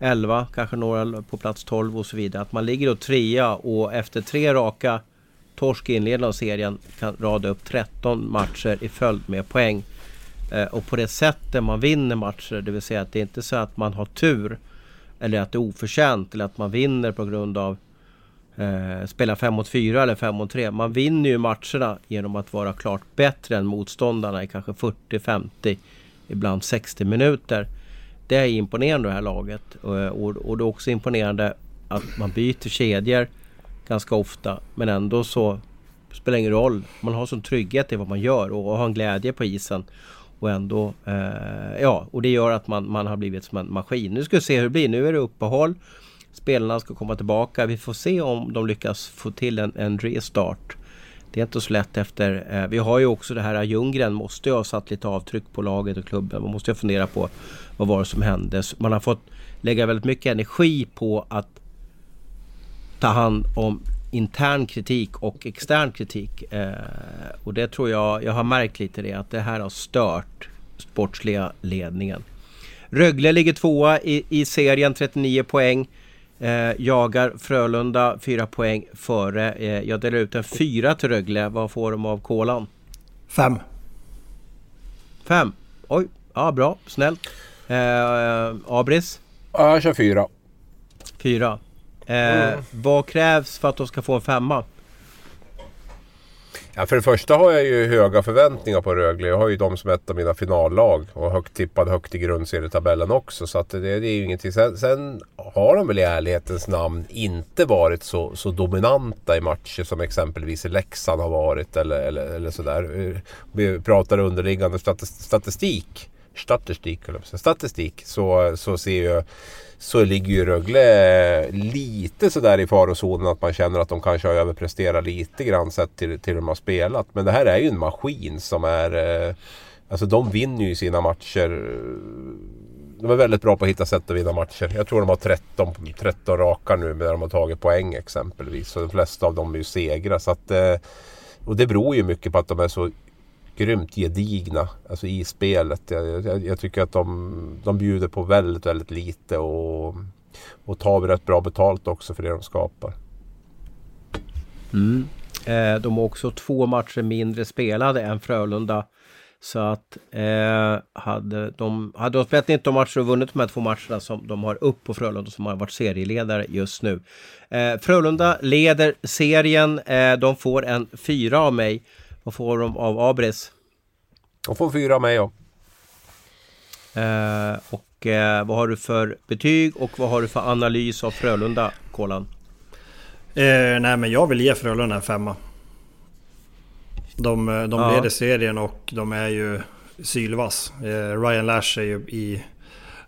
11, kanske några på plats 12 och så vidare. Att man ligger då trea och efter tre raka torsk i inledningen av serien kan rada upp 13 matcher i följd med poäng. Eh, och på det sättet man vinner matcher, det vill säga att det är inte så att man har tur eller att det är oförtjänt eller att man vinner på grund av eh, spela 5 mot 4 eller 5 mot 3. Man vinner ju matcherna genom att vara klart bättre än motståndarna i kanske 40, 50, ibland 60 minuter. Det är imponerande det här laget och, och, och det är också imponerande att man byter kedjor ganska ofta men ändå så spelar ingen roll. Man har sån trygghet i vad man gör och, och har en glädje på isen. Och ändå, eh, ja, och det gör att man, man har blivit som en maskin. Nu ska vi se hur det blir. Nu är det uppehåll. Spelarna ska komma tillbaka. Vi får se om de lyckas få till en, en restart. Det är inte så lätt efter... Eh, vi har ju också det här eh, Ljunggren måste ju ha satt lite avtryck på laget och klubben. Man måste ju fundera på vad var det som hände. Man har fått lägga väldigt mycket energi på att ta hand om intern kritik och extern kritik. Eh, och det tror jag, jag har märkt lite det, att det här har stört sportsliga ledningen. Rögle ligger tvåa i, i serien, 39 poäng. Eh, jagar Frölunda fyra poäng före. Eh, jag delar ut en fyra till Rögle. Vad får de av kolan? Fem. Fem? Oj, ja bra, snällt. Eh, Abris? Ja, jag kör fyra. Fyra. Eh, mm. Vad krävs för att de ska få en femma? Ja, för det första har jag ju höga förväntningar på Rögle. Jag har ju dem som ett av mina finallag och högt tippad högt i grundserietabellen också. Så att det, det är ju ingenting. Sen, sen, har de väl i ärlighetens namn inte varit så, så dominanta i matcher som exempelvis Leksand har varit eller, eller, eller sådär. Vi pratar underliggande statistik. Statistik, statistik så, så ser jag så ligger ju Rögle eh, lite sådär i farozonen att man känner att de kanske har överpresterat lite grann sett till, till hur de har spelat. Men det här är ju en maskin som är... Eh, alltså de vinner ju sina matcher. De är väldigt bra på att hitta sätt att vinna matcher. Jag tror de har 13, 13 raka nu där de har tagit poäng exempelvis. Så de flesta av dem är ju segrar. Så att, eh, och det beror ju mycket på att de är så grymt gedigna alltså i spelet. Jag, jag, jag, tycker att de, de bjuder på väldigt, väldigt lite och, och tar rätt bra betalt också för det de skapar. Mm. Eh, de har också två matcher mindre spelade än Frölunda. Så att eh, hade, de, hade de spelat 19 matcher och vunnit de här två matcherna som de har upp på Frölunda som har varit serieledare just nu. Eh, Frölunda leder serien. Eh, de får en fyra av mig. Vad får de av Abris? De får fyra av mig ja. Eh, och eh, vad har du för betyg och vad har du för analys av Frölunda, Kolan? Eh, nej men jag vill ge Frölunda en femma. De, eh, de ja. leder serien och de är ju sylvass. Eh, Ryan Lash är ju i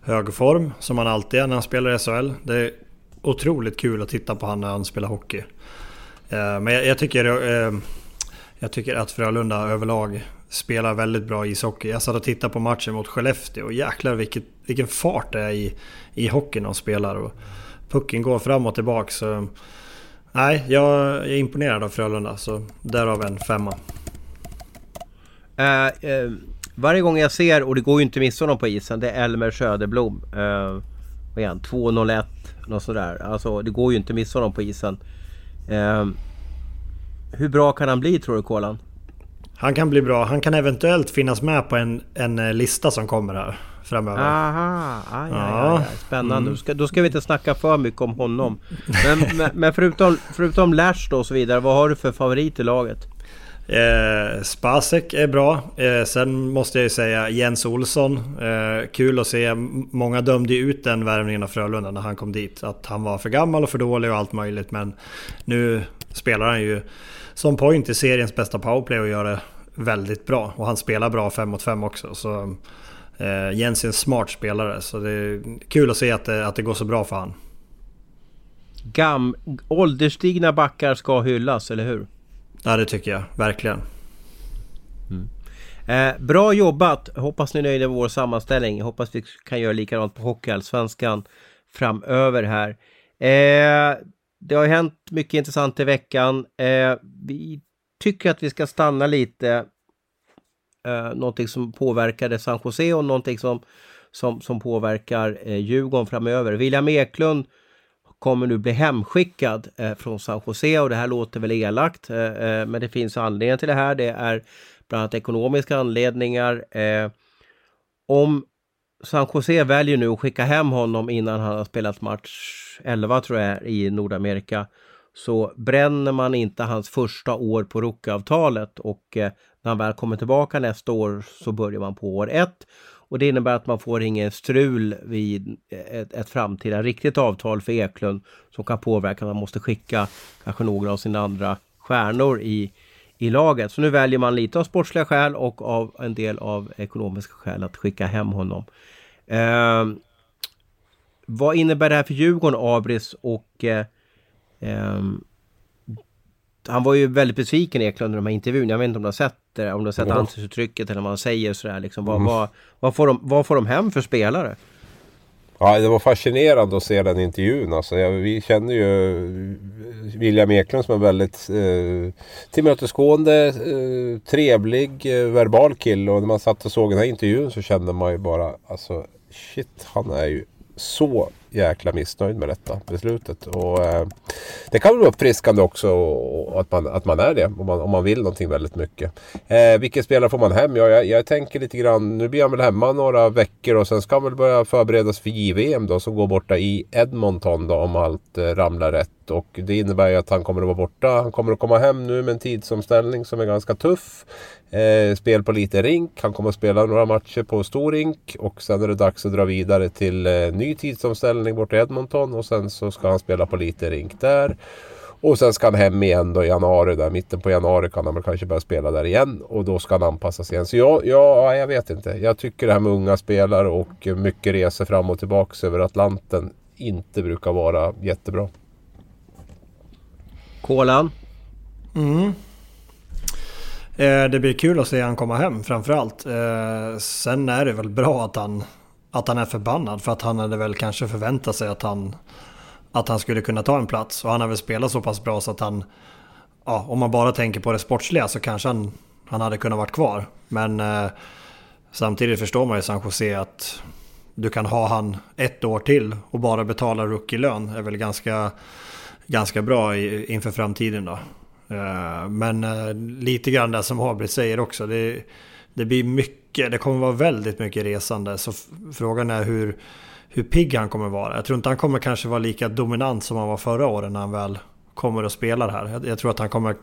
hög form som han alltid är när han spelar i SHL. Det är otroligt kul att titta på honom när han spelar hockey. Eh, men jag, jag tycker jag tycker att Frölunda överlag spelar väldigt bra ishockey. Jag satt och tittade på matchen mot Skellefteå och jäklar vilket, vilken fart det är i, i hockeyn de spelar. Och pucken går fram och tillbaka. Så, nej, jag är imponerad av Frölunda så därav en femma. Uh, uh, varje gång jag ser, och det går ju inte att missa honom på isen, det är Elmer Söderblom. Uh, vad är han? 2.01 något sådär. Alltså det går ju inte att missa honom på isen. Uh, hur bra kan han bli tror du Kolan? Han kan bli bra. Han kan eventuellt finnas med på en, en eh, lista som kommer här framöver. Aha, aj, aj, aj, Spännande. Mm. Då, ska, då ska vi inte snacka för mycket om honom. Men, men, men förutom, förutom Lash då och så vidare, vad har du för favorit i laget? Eh, Spasek är bra. Eh, sen måste jag ju säga Jens Olsson. Eh, kul att se. Många dömde ut den värvningen av Frölunda när han kom dit. Att han var för gammal och för dålig och allt möjligt. Men nu spelar han ju som point i seriens bästa powerplay och gör det väldigt bra. Och han spelar bra 5 mot 5 också. Så eh, Jens är en smart spelare. Så det är kul att se att det, att det går så bra för han. Gam, ålderstigna backar ska hyllas, eller hur? Ja, det tycker jag. Verkligen. Mm. Eh, bra jobbat! Hoppas ni är nöjda med vår sammanställning. Hoppas vi kan göra likadant på Hockeyallsvenskan framöver här. Eh, det har hänt mycket intressant i veckan. Eh, vi tycker att vi ska stanna lite. Eh, någonting som påverkade San Jose och någonting som, som, som påverkar eh, Djurgården framöver. William Eklund kommer nu bli hemskickad eh, från San Jose och det här låter väl elakt. Eh, eh men det finns anledningar till det här. Det är bland annat ekonomiska anledningar. Eh, om San Jose väljer nu att skicka hem honom innan han har spelat match 11 tror jag i Nordamerika. Så bränner man inte hans första år på rookavtalet och eh, när han väl kommer tillbaka nästa år så börjar man på år ett. Och det innebär att man får ingen strul vid eh, ett, ett framtida riktigt avtal för Eklund som kan påverka att man måste skicka kanske några av sina andra stjärnor i, i laget. Så nu väljer man lite av sportsliga skäl och av en del av ekonomiska skäl att skicka hem honom. Eh, vad innebär det här för Djurgården, Abris och eh, eh, han var ju väldigt besviken Eklund i de här intervjuerna. Jag vet inte om du har sett det, om du har sett ja. ansiktsuttrycket eller vad han säger sådär liksom. Vad, mm. vad, vad, får de, vad får de hem för spelare? Ja, det var fascinerande att se den intervjun. Alltså, jag, vi känner ju William Eklund som en väldigt eh, tillmötesgående, eh, trevlig, eh, verbal kille. Och när man satt och såg den här intervjun så kände man ju bara alltså shit, han är ju så jäkla missnöjd med detta beslutet. Och, eh, det kan vara uppfriskande också och, att, man, att man är det om man, om man vill någonting väldigt mycket. Eh, vilken spelare får man hem? Ja, jag, jag tänker lite grann, nu blir han väl hemma några veckor och sen ska han väl börja förberedas för JVM då som går borta i Edmonton då om allt eh, ramlar rätt. Och det innebär ju att han kommer att vara borta. Han kommer att komma hem nu med en tidsomställning som är ganska tuff. Eh, spel på lite rink. Han kommer att spela några matcher på stor rink. Och sen är det dags att dra vidare till eh, ny tidsomställning bort i Edmonton. Och sen så ska han spela på lite rink där. Och sen ska han hem igen då i januari. Där, mitten på januari kan han väl kanske börja spela där igen. Och då ska han anpassas igen. Så ja, ja, jag vet inte. Jag tycker det här med unga spelare och mycket resor fram och tillbaka över Atlanten inte brukar vara jättebra. Kolan? Mm. Eh, det blir kul att se han komma hem framförallt. Eh, sen är det väl bra att han, att han är förbannad för att han hade väl kanske förväntat sig att han, att han skulle kunna ta en plats. Och han har väl spelat så pass bra så att han, ja, om man bara tänker på det sportsliga så kanske han, han hade kunnat vara kvar. Men eh, samtidigt förstår man ju San Jose att du kan ha han ett år till och bara betala rookie-lön är väl ganska, ganska bra i, inför framtiden då. Eh, men eh, lite grann det som Habrit säger också. Det, det blir mycket, det kommer vara väldigt mycket resande. Så frågan är hur, hur pigg han kommer vara. Jag tror inte han kommer kanske vara lika dominant som han var förra året när han väl kommer och spelar här. Jag, jag tror att han kommer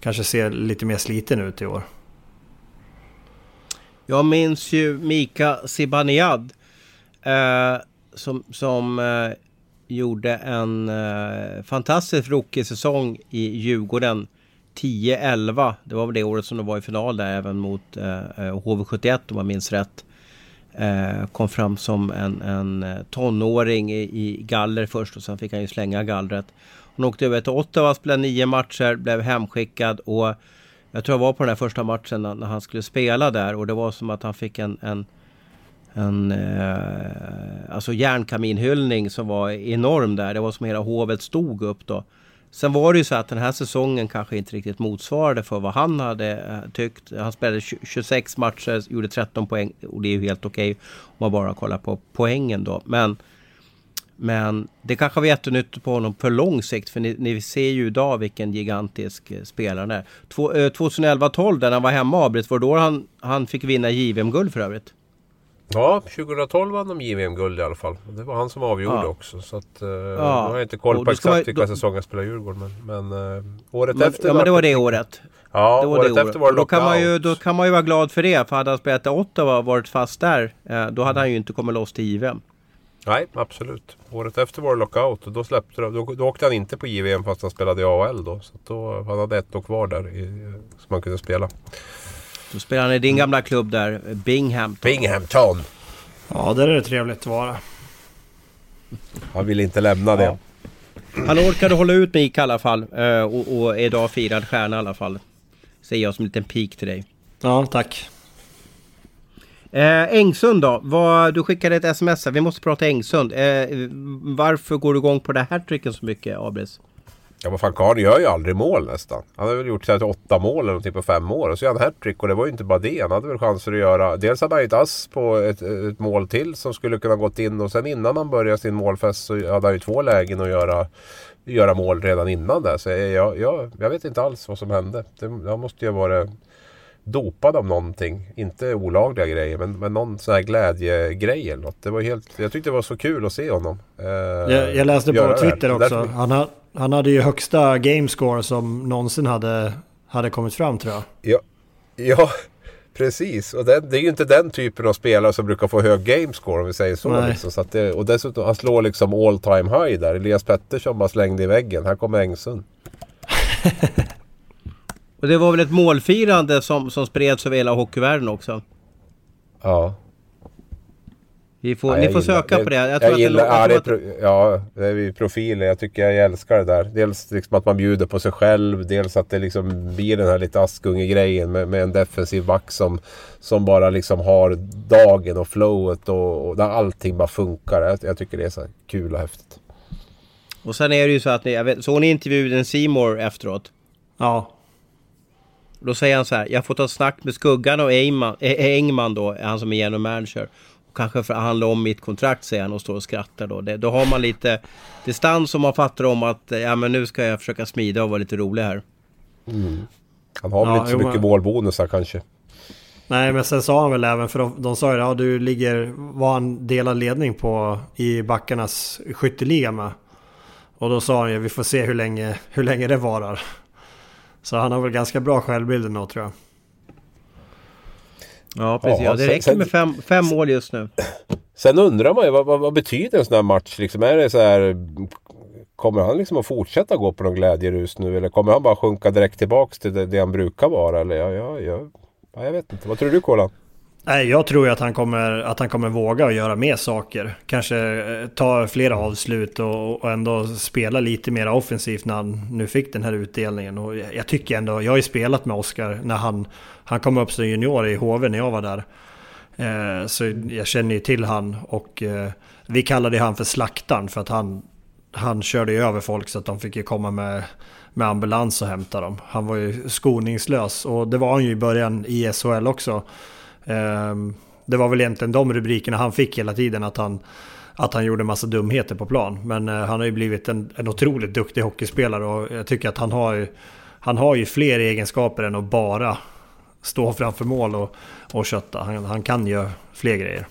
kanske se lite mer sliten ut i år. Jag minns ju Mika Zibanejad. Eh, som som eh, gjorde en eh, fantastisk rookiesäsong i Djurgården. 10-11. Det var väl det året som de var i final där även mot eh, eh HV71 om jag minns rätt. Eh, kom fram som en, en eh, tonåring i, i galler först och sen fick han ju slänga gallret. Hon åkte över till Ottawa, spelade nio matcher, blev hemskickad och jag tror jag var på den här första matchen när, när han skulle spela där och det var som att han fick en, en en eh, alltså järnkaminhyllning som var enorm där. Det var som hela hovet stod upp då. Sen var det ju så att den här säsongen kanske inte riktigt motsvarade för vad han hade eh, tyckt. Han spelade 26 matcher, gjorde 13 poäng och det är ju helt okej okay om man bara kollar på poängen då. Men, men det kanske var jättenyttigt på honom för lång sikt för ni, ni ser ju idag vilken gigantisk eh, spelare han är. 2011-12 eh, när han var hemma avbröt var då han, han fick vinna JVM-guld för övrigt. Ja, 2012 vann de JVM-guld i alla fall. Det var han som avgjorde ja. också. Så att, uh, ja. Nu har jag inte koll på exakt man, vilka då, säsonger jag spelade Djurgården. Men, men uh, året men, efter... Ja, men det var det året. Ja, det var året det efter var det då kan, man ju, då kan man ju vara glad för det. För hade han spelat i Ottawa och varit fast där, uh, då hade han ju inte kommit loss till JVM. Nej, absolut. Året efter var det lockout och då, släppte, då, då åkte han inte på JVM fast han spelade i AHL då. Så då, han hade ett år kvar där i, som han kunde spela. Då spelar han i din gamla klubb där, Binghamton. Binghamton! Ja, där är det trevligt att vara. Han vill inte lämna det. Ja. Han orkade hålla ut med Ica i alla fall. Eh, och, och är idag firad stjärna i alla fall. Säger jag som en liten pik till dig. Ja, tack. Eh, Engsund då? Vad, du skickade ett sms här. Vi måste prata Engsund. Eh, varför går du igång på det här tricken så mycket, Abris? Ja vad fan gör ju aldrig mål nästan. Han har väl gjort så åtta mål eller någonting på fem år. Och så gör han hattrick och det var ju inte bara det. Han hade väl chanser att göra. Dels hade han ju ett ass på ett, ett, mål till som skulle kunna gått in. Och sen innan han började sin målfest så hade han ju två lägen att göra, göra mål redan innan där. Så jag, jag, jag vet inte alls vad som hände. Det, han måste ju ha varit dopad av någonting. Inte olagliga grejer men, men någon sån här glädjegrej eller något. Det var helt, jag tyckte det var så kul att se honom. Eh, jag, jag läste på Twitter också. Han, har, han hade ju högsta gamescore som någonsin hade, hade kommit fram tror jag. Ja, ja precis. Och det, det är ju inte den typen av spelare som brukar få hög gamescore om vi säger så. Liksom. så det, och dessutom, han slår liksom all time high där. Elias Pettersson bara slängde i väggen. Här kommer Engsund. och det var väl ett målfirande som, som spreds över hela hockeyvärlden också? Ja. Vi får, ja, ni får söka det, på det. Jag, jag gillar, det, ja, det är, ja, det är profiler. Jag tycker jag älskar det där. Dels liksom att man bjuder på sig själv. Dels att det liksom blir den här lite Askunge-grejen med, med, en defensiv back som, som bara liksom har dagen och flowet och, och där allting bara funkar. Jag, jag, tycker det är så kul och häftigt. Och sen är det ju så att ni, jag vet, såg ni intervjun Seymour efteråt? Ja. Då säger han så här, jag får ta snack med Skuggan och Engman, Engman då, han som är general manager. kanske förhandla om mitt kontrakt säger han och står och skrattar då. Det, då har man lite distans och man fattar om att ja men nu ska jag försöka smida och vara lite rolig här. Mm. Han har väl Ja, inte så jo, mycket men- målbonusar kanske. Nej men sen sa han väl även, för de, de sa ju ja du ligger, var han delad ledning på i backarnas skytteliga med. Och då sa han ju vi får se hur länge, hur länge det varar. Så han har väl ganska bra självbild nu tror jag. Ja precis, Ja, det räcker sen- med fem, fem mål just nu. Sen undrar man ju vad, vad, vad betyder en sån här match liksom? Är det så här... Kommer han liksom att fortsätta gå på någon glädjerus nu eller kommer han bara sjunka direkt tillbaks till det, det han brukar vara? Eller ja, ja, ja, ja, jag vet inte. Vad tror du Kolan? Nej, jag tror ju att han kommer, att han kommer våga och göra mer saker. Kanske eh, ta flera avslut och, och ändå spela lite mer offensivt när han nu fick den här utdelningen. Och jag jag tycker ändå, jag har ju spelat med Oskar när han, han kom upp som junior i HV när jag var där. Eh, så jag känner ju till han och eh, vi kallade han för slaktaren för att han, han körde ju över folk så att de fick ju komma med, med ambulans och hämta dem. Han var ju skoningslös och det var han ju i början i SHL också. Ehm, Det var väl egentligen de rubrikerna han fick hela tiden att han, att han gjorde massa dumheter på plan. Men eh, han har ju blivit en, en otroligt duktig hockeyspelare och jag tycker att han har ju, han har ju fler egenskaper än att bara stå framför mål och, och kötta. Han, han kan ju fler grejer.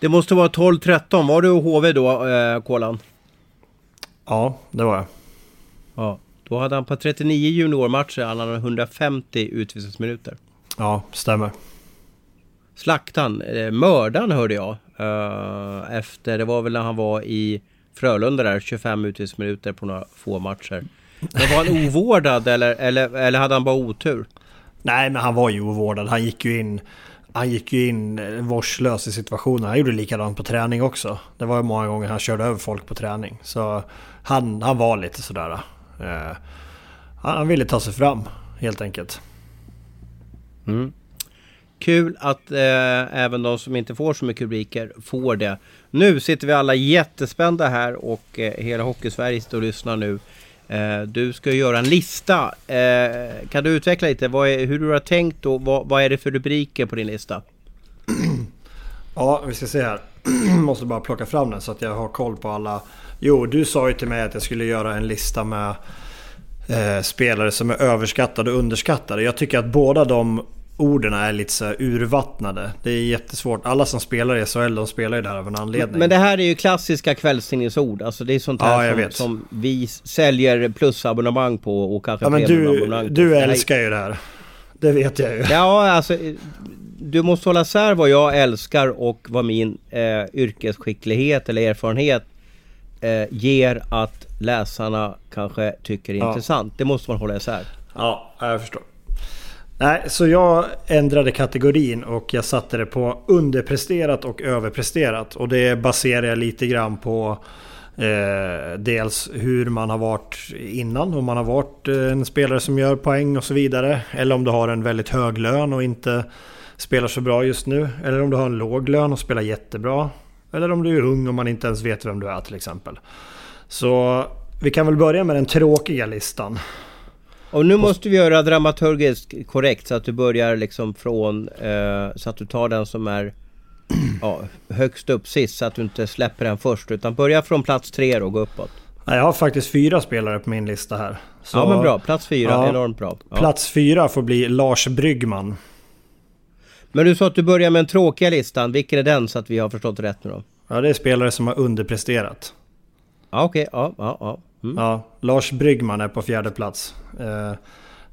Det måste vara 12-13. Var du HV då, eh, Kolan? Ja, det var jag. Ja. Då hade han på 39 juniormatcher, han hade 150 utvisningsminuter. Ja, stämmer. Slaktan, eh, mördaren hörde jag. Eh, efter, det var väl när han var i Frölunda där, 25 utvisningsminuter på några få matcher. Men var han ovårdad eller, eller, eller hade han bara otur? Nej, men han var ju ovårdad. Han gick ju in, han gick ju in eh, vårdslös i situationen. Han gjorde likadant på träning också. Det var ju många gånger han körde över folk på träning. Så han, han var lite sådär. Eh, han, han ville ta sig fram helt enkelt. Kul att eh, även de som inte får så mycket rubriker får det. Nu sitter vi alla jättespända här och eh, hela Hockeysverige sitter och lyssnar nu. Eh, du ska göra en lista. Eh, kan du utveckla lite vad är, hur du har tänkt och vad, vad är det för rubriker på din lista? Ja, vi ska se här. Måste bara plocka fram den så att jag har koll på alla. Jo, du sa ju till mig att jag skulle göra en lista med eh, spelare som är överskattade och underskattade. Jag tycker att båda de orden är lite så urvattnade. Det är jättesvårt. Alla som spelar i SHL, de spelar ju där av en anledning. Men det här är ju klassiska kvällstidningsord. Alltså det är sånt här Ja, som, som vi säljer plusabonnemang på och kanske ja, men du, du älskar ju det här. Det vet jag ju. Ja, alltså du måste hålla isär vad jag älskar och vad min eh, yrkesskicklighet eller erfarenhet eh, ger att läsarna kanske tycker är Ja. intressant. Det måste man hålla isär. Ja, jag förstår. Nej, så jag ändrade kategorin och jag satte det på underpresterat och överpresterat. Och det baserar jag lite grann på eh, dels hur man har varit innan. Om man har varit eh, en spelare som gör poäng och så vidare. Eller om du har en väldigt hög lön och inte spelar så bra just nu. Eller om du har en låg lön och spelar jättebra. Eller om du är ung och man inte ens vet vem du är till exempel. Så vi kan väl börja med den tråkiga listan. Och nu måste vi göra dramaturgiskt korrekt så att du börjar liksom från eh, så att du tar den som är ja, högst upp sist så att du inte släpper den först utan börja från plats tre och gå uppåt. Jag har faktiskt fyra spelare på min lista här. Så ja men bra, plats fyra, Ja. enormt bra. Ja. Plats fyra får bli Lars Bryggman. Men du sa att du börjar med den tråkiga listan, vilken är den så att vi har förstått rätt nu då? Ja, det är spelare som har underpresterat. Ja okej, ja, ja, ja. Mm. Ja, Lars Bryggman är på fjärde plats. Eh,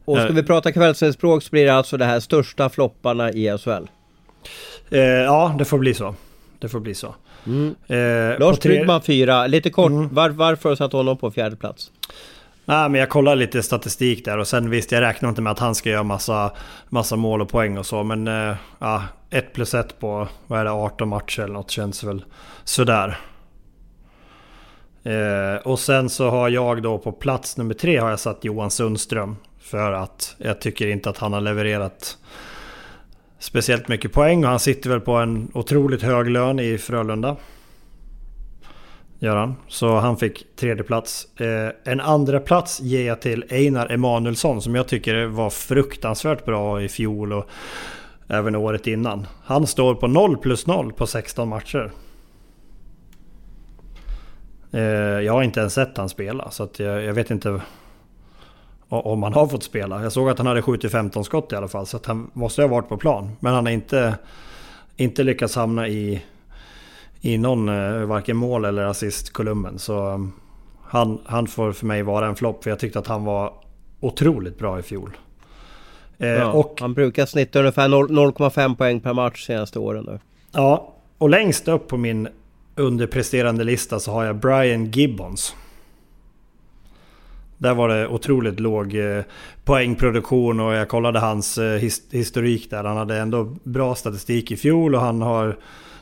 Och ska vi prata kvällsspråk så blir det alltså det här största flopparna i SHL. eh, ja, det får bli så. Det får bli så. Mm. Eh, Lars tre- Bryggman fyra, lite kort, Mm. var, varför satt honom på fjärde plats? Nej, men jag kollade lite statistik där och sen visst, jag räknar inte med att han ska göra massa, massa mål och poäng och så. Men eh, ja, 1 plus 1 på, vad är det, 18 matcher eller något känns väl sådär. Eh, och sen så har jag då på plats nummer tre har jag satt Johan Sundström. För att jag tycker inte att han har levererat speciellt mycket poäng. Och han sitter väl på en otroligt hög lön i Frölunda. Gör han. Så han fick tredje plats. Eh, en andra plats ger jag till Einar Emanuelsson som jag tycker var fruktansvärt bra i fjol. Och även året innan. Han står på 0 plus 0 på 16 matcher. Eh, jag har inte ens sett han spela så jag, jag vet inte om han har fått spela. Jag såg att han hade skjutit 15 skott i alla fall så att han måste ha varit på plan. Men han har inte, inte lyckats hamna i, i någon, eh, varken mål eller assistkolumnen. Så um, han, han får för mig vara en flopp för jag tyckte att han var otroligt bra i fjol. Eh, ja, och, han brukar snitta ungefär 0,5 poäng per match senaste åren. Då. Ja, och längst upp på min underpresterande lista så har jag Brian Gibbons. Där var det otroligt låg eh, poängproduktion och jag kollade hans eh, historik där. Han hade ändå bra statistik i fjol och han har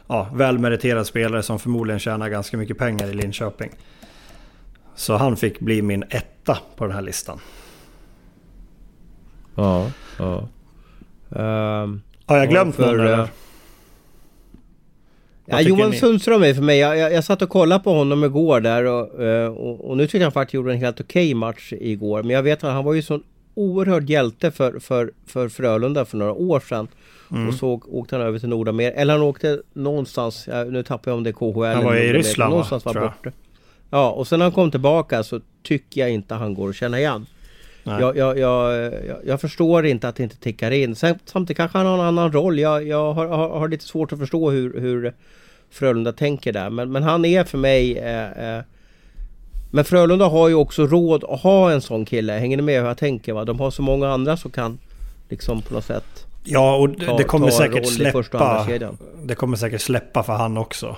ja, välmeriterad spelare som förmodligen tjänar ganska mycket pengar i Linköping. Så han fick bli min etta på den här listan. Ja, ja. Um, har jag glömt för, någon eller? Ja, Johan ni? Sundström är för mig. Jag, jag, jag satt och kollade på honom igår där och, eh, och, och nu tycker jag faktiskt gjorde en helt okej okay match igår. Men jag vet att han var ju sån oerhörd hjälte för, för, för Frölunda för några år sedan. Mm. Och så åkte han över till Nordamerika. Eller han åkte någonstans, nu tappar jag om det är KHL. Han var i Ryssland Någonstans va, var borta. Ja, och sen när han kom tillbaka så tycker jag inte han går att känna igen. Jag, jag, jag, jag, förstår inte att det inte tickar in. Sen, samtidigt kanske han har en annan roll. Jag, jag har, har, har lite svårt att förstå hur, hur Frölunda tänker där. Men, men han är för mig... Eh, eh, men Frölunda har ju också råd att ha en sån kille. Hänger ni med hur jag tänker? Va? De har så många andra som kan liksom på något sätt... Ja, och det, ta, kommer säkert släppa. Det kommer säkert släppa för han också.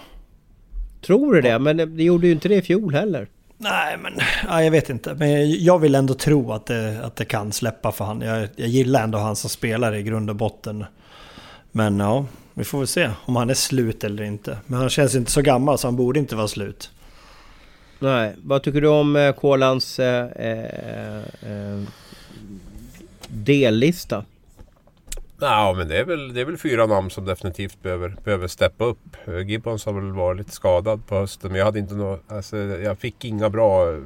Tror du det? Men det, det gjorde ju inte det i fjol heller. Nej, men ja, jag vet inte. Men jag vill ändå tro att det, att det kan släppa för han. Jag, jag gillar ändå han som spelare i grund och botten. Men ja, vi får väl se om han är slut eller inte. Men han känns inte så gammal så han borde inte vara slut. Nej, vad tycker du om eh, Kolans eh, eh, eh, dellista? Ja, men det är, väl, det är väl fyra namn som definitivt behöver, behöver steppa upp. Eh, Gibbons har väl varit lite skadad på hösten, men jag hade inte nå, alltså, jag fick inga bra,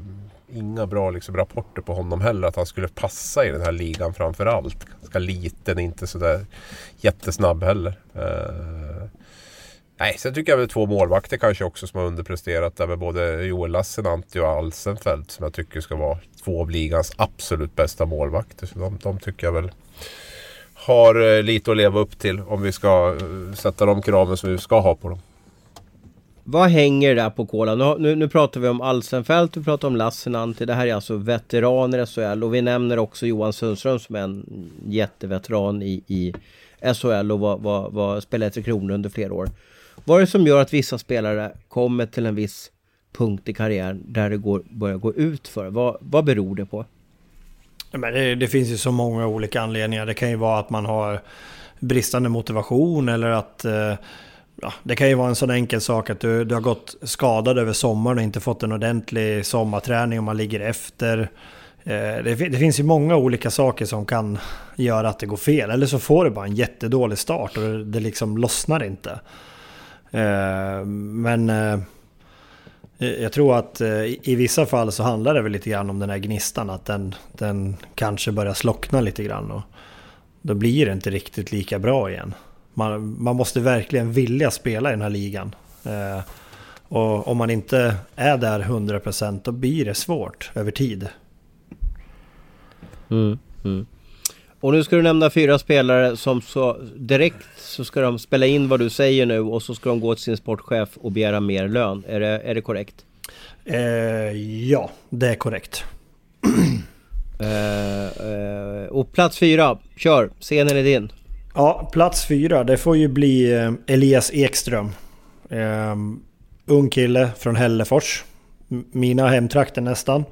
inga bra liksom, rapporter på honom heller. Att han skulle passa i den här ligan framför allt. Ganska liten, inte sådär jättesnabb heller. Uh, nej, sen tycker jag väl två målvakter kanske också som har underpresterat. Där med både Joel Lassinantti och Alsenfelt som jag tycker ska vara två av ligans absolut bästa målvakter. Så de, de tycker jag väl har eh, lite att leva upp till om vi ska eh, sätta de kraven som vi ska ha på dem. Vad hänger där på kolan? Nu, nu, nu, pratar vi om Alsenfelt, vi pratar om Lassinantti. Det här är alltså veteraner i SHL och vi nämner också Johan Sundström som är en jätteveteran i, i SHL och var, var, var, spelade Tre Kronor under flera år. Vad är det som gör att vissa spelare kommer till en viss punkt i karriären där det går, börjar gå ut för? Vad, vad beror det på? Men det, det, finns ju så många olika anledningar. Det kan ju vara att man har bristande motivation eller att... Eh, ja, det kan ju vara en sån enkel sak att du, du har gått skadad över sommaren och inte fått en ordentlig sommarträning och man ligger efter. Eh, det, det, finns ju många olika saker som kan göra att det går fel. Eller så får du bara en jättedålig start och det, liksom lossnar inte. Eh, men eh, Eh, jag tror att eh, i vissa fall så handlar det väl lite grann om den här gnistan. Att den, den kanske börjar slockna lite grann. Och då blir det inte riktigt lika bra igen. Man, man måste verkligen vilja spela i den här ligan. Eh, och om man inte är där 100% då blir det svårt över tid. Mm, mm. Och nu ska du nämna fyra spelare som så direkt så ska de spela in vad du säger nu och så ska de gå till sin sportchef och begära mer lön. Är det, är det korrekt? Eh, ja, det är korrekt. eh, eh, och plats fyra, kör! Scenen är din. Ja, plats fyra, det får ju bli eh, Elias Ekström. Eh, ung kille från Hällefors. Mina hemtrakter nästan.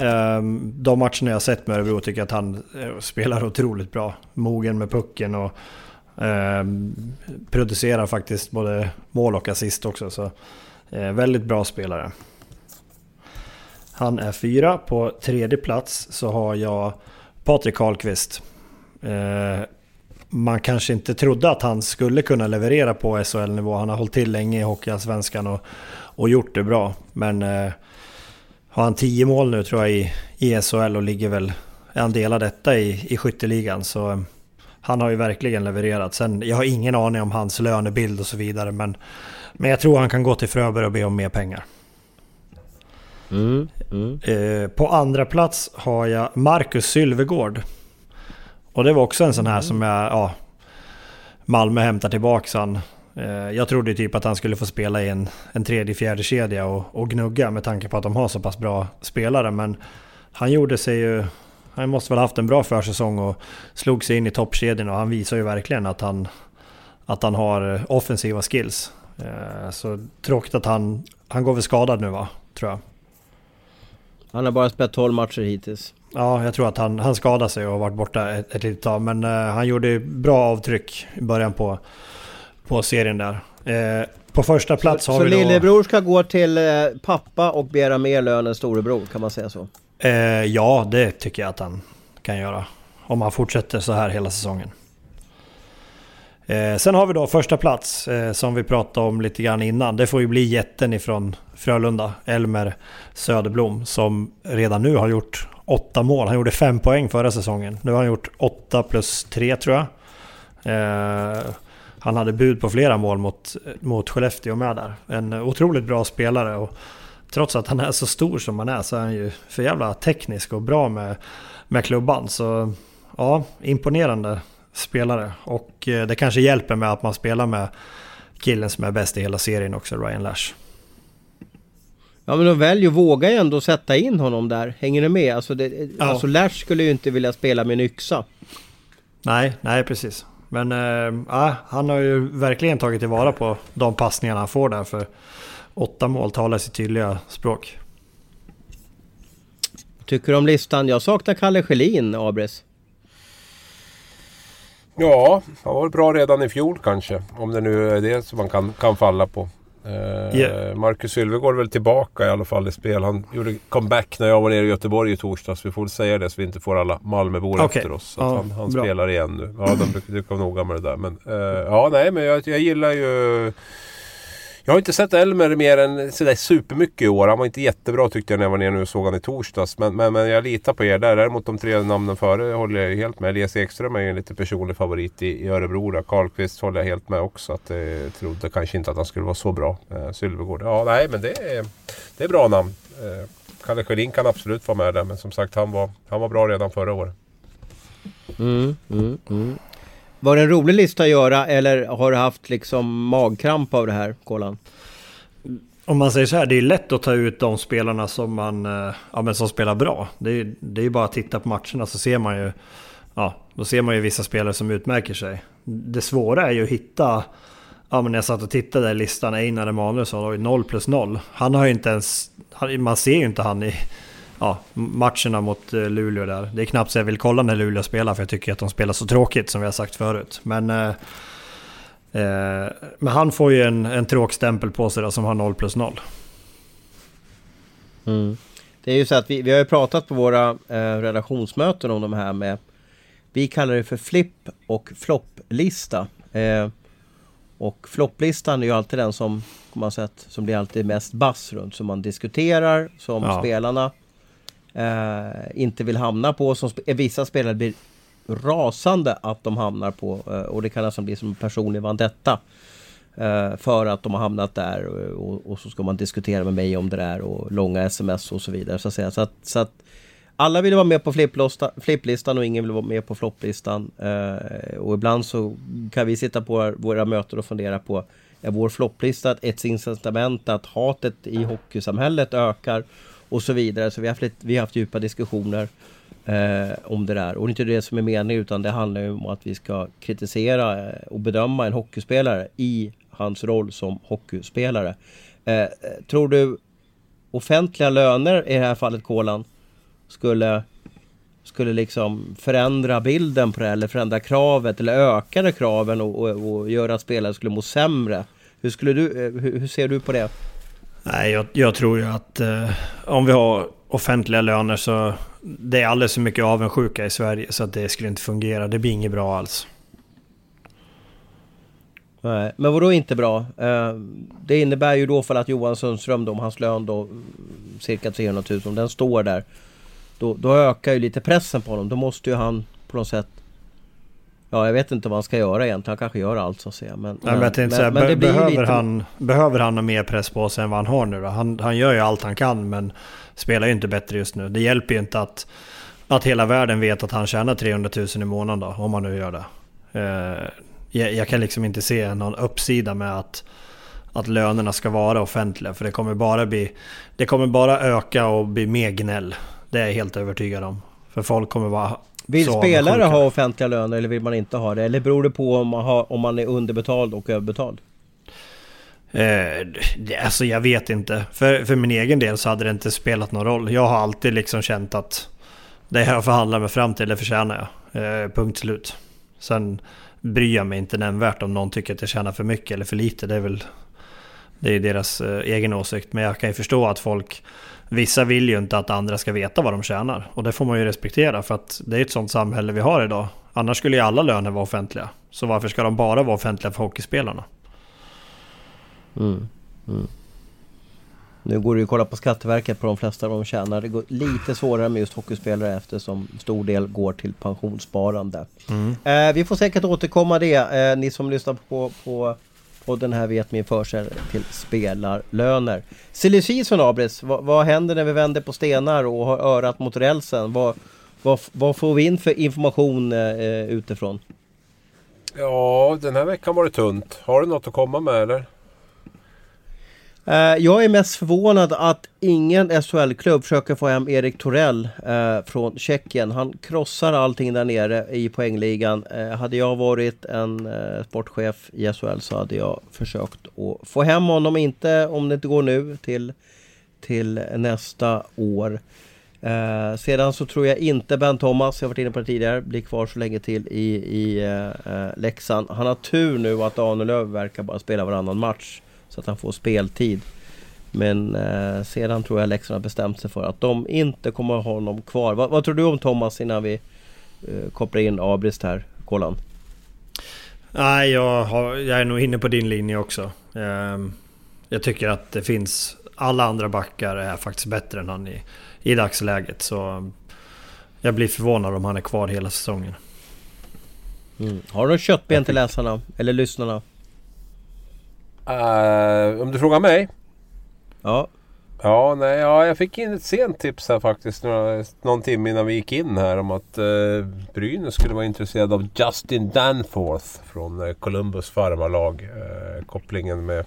Ehm, de matcherna jag sett med Örebro tycker jag att han eh, spelar otroligt bra. Mogen med pucken och ehm, producerar faktiskt både mål och assist också. Så eh, väldigt bra spelare. Han är fyra. På tredje plats så har jag Patrik Karlqvist. Ehm, man kanske inte trodde att han skulle kunna leverera på SHL-nivå. Han har hållit till länge i Hockeyallsvenskan och, och gjort det bra. Men eh, har han 10 mål nu tror jag i, i SHL och ligger väl... Är han delad detta i, i skytteligan så... han har ju verkligen levererat. Sen, jag har ingen aning om hans lönebild och så vidare. Men, men jag tror han kan gå till Fröberg och be om mer pengar. Mm, mm. Eh, på andra plats har jag Marcus Sylvegård. Och det var också en sån här som jag... Ja, Malmö hämtar tillbaka han. Eh, jag trodde typ att han skulle få spela i en, en tredje, fjärde kedja och, och gnugga med tanke på att de har så pass bra spelare. Men han gjorde sig ju... Han måste väl haft en bra försäsong och slog sig in i toppkedjan och han visar ju verkligen att han, att han har offensiva skills. Eh, så tråkigt att han... Han går väl skadad nu va, tror jag. Han har bara spelat 12 matcher hittills. Ja, jag tror att han, han skadade sig och varit borta ett, ett litet tag. Men han gjorde bra avtryck i början på, på serien där. Uh, på första plats så, har så vi då... Så lillebror ska gå till uh, pappa och begära mer lön än storebror, kan man säga så? ja, det tycker jag att han kan göra. Om han fortsätter så här hela säsongen. sen har vi då första plats som vi pratade om lite grann innan. Det får ju bli jätten ifrån Frölunda, Elmer Söderblom, som redan nu har gjort åtta mål. Han gjorde fem poäng förra säsongen. Nu har han gjort åtta plus tre tror jag. Han hade bud på flera mål mot, mot Skellefteå med där. En otroligt bra spelare. Och trots att han är så stor som han är så är han ju för jävla teknisk och bra med, med klubban. Så ja, imponerande spelare. Och eh, det kanske hjälper med att man spelar med killen som är bäst i hela serien också, Ryan Lash. Ja men de väljer, vågar ju ändå sätta in honom där. Hänger du med? Alltså, det, ja. alltså Lash skulle ju inte vilja spela med en yxa. Nej, nej precis. Men äh, han har ju verkligen tagit tillvara på de passningarna han får där. För åtta mål talar sitt tydliga språk. Tycker du om listan? Jag saknar Kalle Schelin, Abres. Ja, han var bra redan i fjol kanske. Om det nu är det som man kan, kan falla på. Yeah. Marcus Sylvegård är väl tillbaka i alla fall i spel. Han gjorde comeback när jag var nere i Göteborg i torsdags. Vi får väl säga det så vi inte får alla Malmöbor okay. efter oss. Så ja, han, han spelar igen nu. Ja, de brukar vara noga med det där. Men, uh, ja, nej, men jag, jag gillar ju jag har inte sett Elmer mer än sådär supermycket i år. Han var inte jättebra tyckte jag när jag var nere nu och såg han i torsdags. Men, men, men jag litar på er där. Däremot de tre namnen före håller jag helt med. Elias Ekström är ju en lite personlig favorit i, i Örebro. Där. Karlqvist håller jag helt med också. Att, jag eh, trodde kanske inte att han skulle vara så bra. Eh, Sylvegård. Ja, nej men det är, det är bra namn. Eh, Kalle Sjölin kan absolut vara med där. Men som sagt han var, han var bra redan förra året. Mm, mm, mm. Var det en rolig lista att göra eller har du haft liksom magkramp av det här, Kolan? Om man säger så här, det är lätt att ta ut de spelarna som, man, eh, ja, men som spelar bra. Det är, det är bara att titta på matcherna så ser man ju ja, då ser man ju vissa spelare som utmärker sig. Det svåra är ju att hitta, ja men när jag satt och tittade i listan, Einar Emanuelsson 0 plus 0. Han har ju inte ens, man ser ju inte han i ja, matcherna mot eh, Luleå där. Det är knappt så jag vill kolla när Luleå spelar för jag tycker att de spelar så tråkigt som vi har sagt förut. Men, eh, eh, men han får ju en, en tråkstämpel på sig då, som har 0 plus 0. Mm. Det är ju så att vi, vi har ju pratat på våra eh, redaktionsmöten om de här med Vi kallar det för flipp och flopplista. Eh, och flopplistan är ju alltid den som, man sett, som blir alltid mest bass runt. Som man diskuterar, som ja. spelarna eh, inte vill hamna på. Som sp eh, vissa spelare blir rasande att de hamnar på eh, och det kan nästan bli som en personlig vendetta. Eh, för att de har hamnat där eh, och, och, så ska man diskutera med mig om det där och långa sms och så vidare. Så att, säga. Så att, så att alla vill vara med på flipplistan och ingen vill vara med på flopplistan. Eh, och ibland så kan vi sitta på våra möten och fundera på är vår flopplista ett incitament att hatet i hockeysamhället ökar och så vidare. Så vi har haft, vi har haft djupa diskussioner eh, om det där. Och det är inte det som är meningen utan det handlar ju om att vi ska kritisera eh, och bedöma en hockeyspelare i hans roll som hockeyspelare. Eh, tror du offentliga löner i det här fallet Kolan skulle skulle liksom förändra bilden på det eller förändra kravet eller ökade kraven och, och, och göra att spelare skulle må sämre. Hur, skulle du, eh, hur, hur ser du på det? Nej, jag, jag tror ju att eh, om vi har offentliga löner så det är alldeles för mycket avundsjuka i Sverige så att det skulle inte fungera. Det blir inget bra alls. Nej, men vadå inte bra? Eh, det innebär ju då för att Johan Sundström då, om hans lön då cirka 300 000, om den står där. Då, då ökar ju lite pressen på honom. Då måste ju han på något sätt Ja, jag vet inte vad han ska göra egentligen. Han kanske gör allt så att säga. Men, Nej, men jag tänkte säga, men be behöver, lite- han, behöver han ha mer press på sig än vad han har nu då? Han, han gör ju allt han kan men spelar ju inte bättre just nu. Det hjälper ju inte att, att hela världen vet att han tjänar 300 000 i månaden då, om han nu gör det. Eh, jag, jag kan liksom inte se någon uppsida med att, att lönerna ska vara offentliga. För det kommer bara bli, det kommer bara öka och bli mer gnäll. Det är jag helt övertygad om. För folk kommer vara Vill spelare ha offentliga löner eller vill man inte ha det? Eller beror det på om man, har, om man är underbetald och överbetald? Eh, alltså jag vet inte. För, för min egen del så hade det inte spelat någon roll. Jag har alltid liksom känt att det jag förhandlar mig fram till det förtjänar jag. Eh, punkt slut. Sen bryr jag mig inte nämnvärt om någon tycker att jag tjänar för mycket eller för lite. Det är väl det är deras eh, egen åsikt. Men jag kan ju förstå att folk Vissa vill ju inte att andra ska veta vad de tjänar. Och det får man ju respektera för att det är ett sånt samhälle vi har idag. Annars skulle ju alla löner vara offentliga. Så varför ska de bara vara offentliga för hockeyspelarna? Nu går det ju att kolla på Skatteverket på de flesta de tjänar. Det går lite svårare med just hockeyspelare eftersom stor del går till pensionssparande. Eh, vi får säkert återkomma det. Eh, ni som lyssnar på, på och den här vet min försäljare till spelarlöner. Silly season Abris, vad, vad händer när vi vänder på stenar och har örat mot rälsen? Vad, vad, vad får vi in för information eh, eh utifrån? Ja, den här veckan var det tunt. Har du något att komma med eller? Eh, jag är mest förvånad att ingen SHL-klubb försöker få hem Erik Torell eh, från Tjeckien. Han krossar allting där nere i poängligan. Eh, hade jag varit en sportchef i SHL så hade jag försökt att få hem honom, inte om det inte går nu, till, till nästa år. Eh, sedan så tror jag inte Ben Thomas, jag har varit inne på det tidigare, blir kvar så länge till i, i eh, Leksand. Han har tur nu att Ahnelöv verkar bara spela varannan match. Så att han får speltid. Men eh, sedan tror jag Leksand har bestämt sig för att de inte kommer att ha honom kvar. Vad, vad tror du om Thomas innan vi eh, kopplar in Abrist här, Kolan? Nej, jag, har, jag är nog inne på din linje också. Ehm, jag tycker att det finns... Alla andra backar är faktiskt bättre än han i, i dagsläget. Så jag blir förvånad om han är kvar hela säsongen. Har du något köttben till läsarna? Eller lyssnarna? Eh, om du frågar mig? Ja, Ja, nej, ja, jag fick in ett sent tips här faktiskt. Några, någon timme innan vi gick in här om att eh, Brynäs skulle vara intresserad av Justin Danforth från eh, Columbus farmarlag. Eh, kopplingen med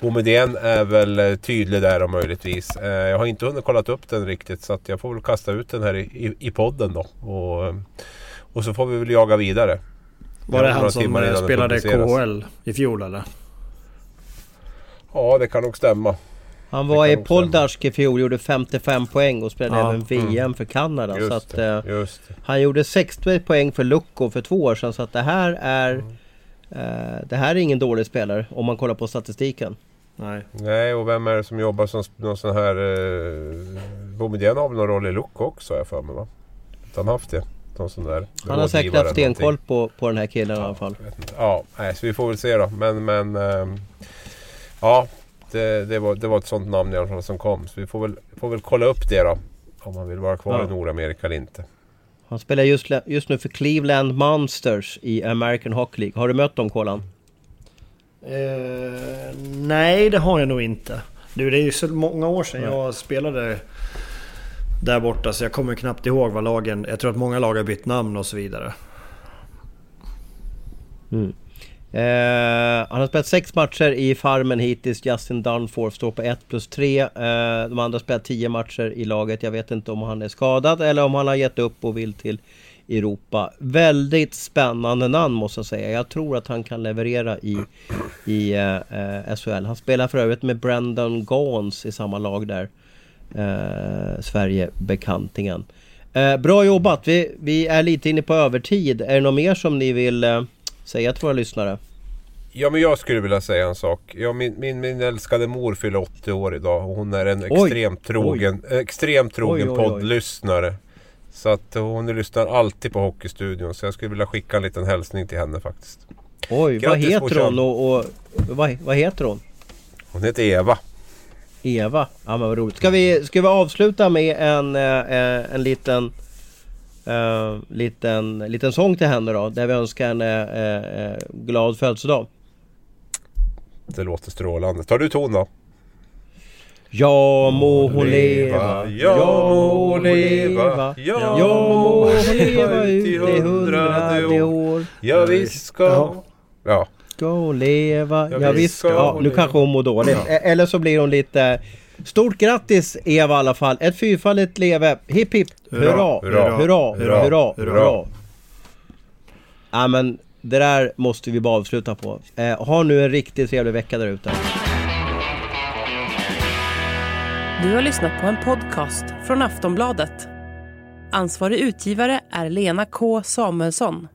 Boumedienne är väl tydlig där om möjligtvis. Jag har inte hunnit kolla upp den riktigt så att jag får väl kasta ut den här i, i, i podden då. Och, och så får vi väl jaga vidare. Var det han som spelade. KHL i fjol eller? Ja, det kan nog stämma. han var i. Poldarsk i fjol, gjorde 55 poäng och spelade Ja, även VM för Kanada. så Just att, det. eh, Just det. Han gjorde 60 poäng för Lukko för två år sedan så att det här är Mm. eh, Det här är ingen dålig spelare om man kollar på statistiken. Nej. Nej, och vem är det som jobbar som någon sån här... Eh, Boumedienne har väl någon roll i Luco också har jag för mig va? Att han haft det. Någon sån där Han har säkert haft stenkoll på, på den här killen i alla fall. Ja, nej, så vi får väl se då. Men, men... ehm, ja, det, det, var, det var ett sånt namn i alla fall som kom. Så vi får väl, får väl kolla upp det då. Om han vill vara kvar Ja. i Nordamerika eller inte. Han spelar just, just nu för Cleveland Monsters i American Hockey League. Har du mött dem Kolan? Eh, nej, det har jag nog inte. Du, det är ju så många år sedan jag spelade där borta så jag kommer knappt ihåg vad lagen... Jag tror att många lag har bytt namn och så vidare. Eh, han har spelat sex matcher i Farmen hittills. Justin Dunforth står på 1 plus 3. Eh, de andra har spelat 10 matcher i laget. Jag vet inte om han är skadad eller om han har gett upp och vill till Europa. Väldigt spännande namn måste jag säga. Jag tror att han kan leverera i, i eh, eh SHL. Han spelar för övrigt med Brandon Gauns i samma lag där. Eh, Sverige-bekantingen. Eh, bra jobbat! Vi, vi är lite inne på övertid. Är det något mer som ni vill eh, säga till våra lyssnare? Ja, men jag skulle vilja säga en sak. Ja, min, min, min älskade mor fyller 80 år idag och hon är en Oj. extremt trogen, extremt trogen Oj, oj, oj. poddlyssnare. Så att hon lyssnar alltid på Hockeystudion. Så jag skulle vilja skicka en liten hälsning till henne faktiskt. Oj, vad Grattis, heter morsan. hon och, och vad, vad heter hon? Hon heter Eva. Eva? Ja men vad roligt. Ska vi, ska vi avsluta med en, eh, eh, en liten uh, liten, liten sång till henne då. Där vi önskar henne uh, uh, glad födelsedag. Det låter strålande. Tar du ton då? Ja må hon leva, ja må hon leva, ja må hon leva ut i hundrade år. Ja visst ska... Ja. Ska hon leva, ja visst ska... Ja, nu kanske hon mår dåligt. E- Eller så blir hon lite... Stort grattis Eva i alla fall. Ett fyrfaldigt leve. Hipp hipp. Hurra, hurra, hurra, hurra, hurra, hurra. hurra. Ja men det där måste vi bara avsluta på. Eh, ha nu en riktigt trevlig vecka där ute. Du har lyssnat på en podcast från Aftonbladet. Ansvarig utgivare är Lena K Samuelsson.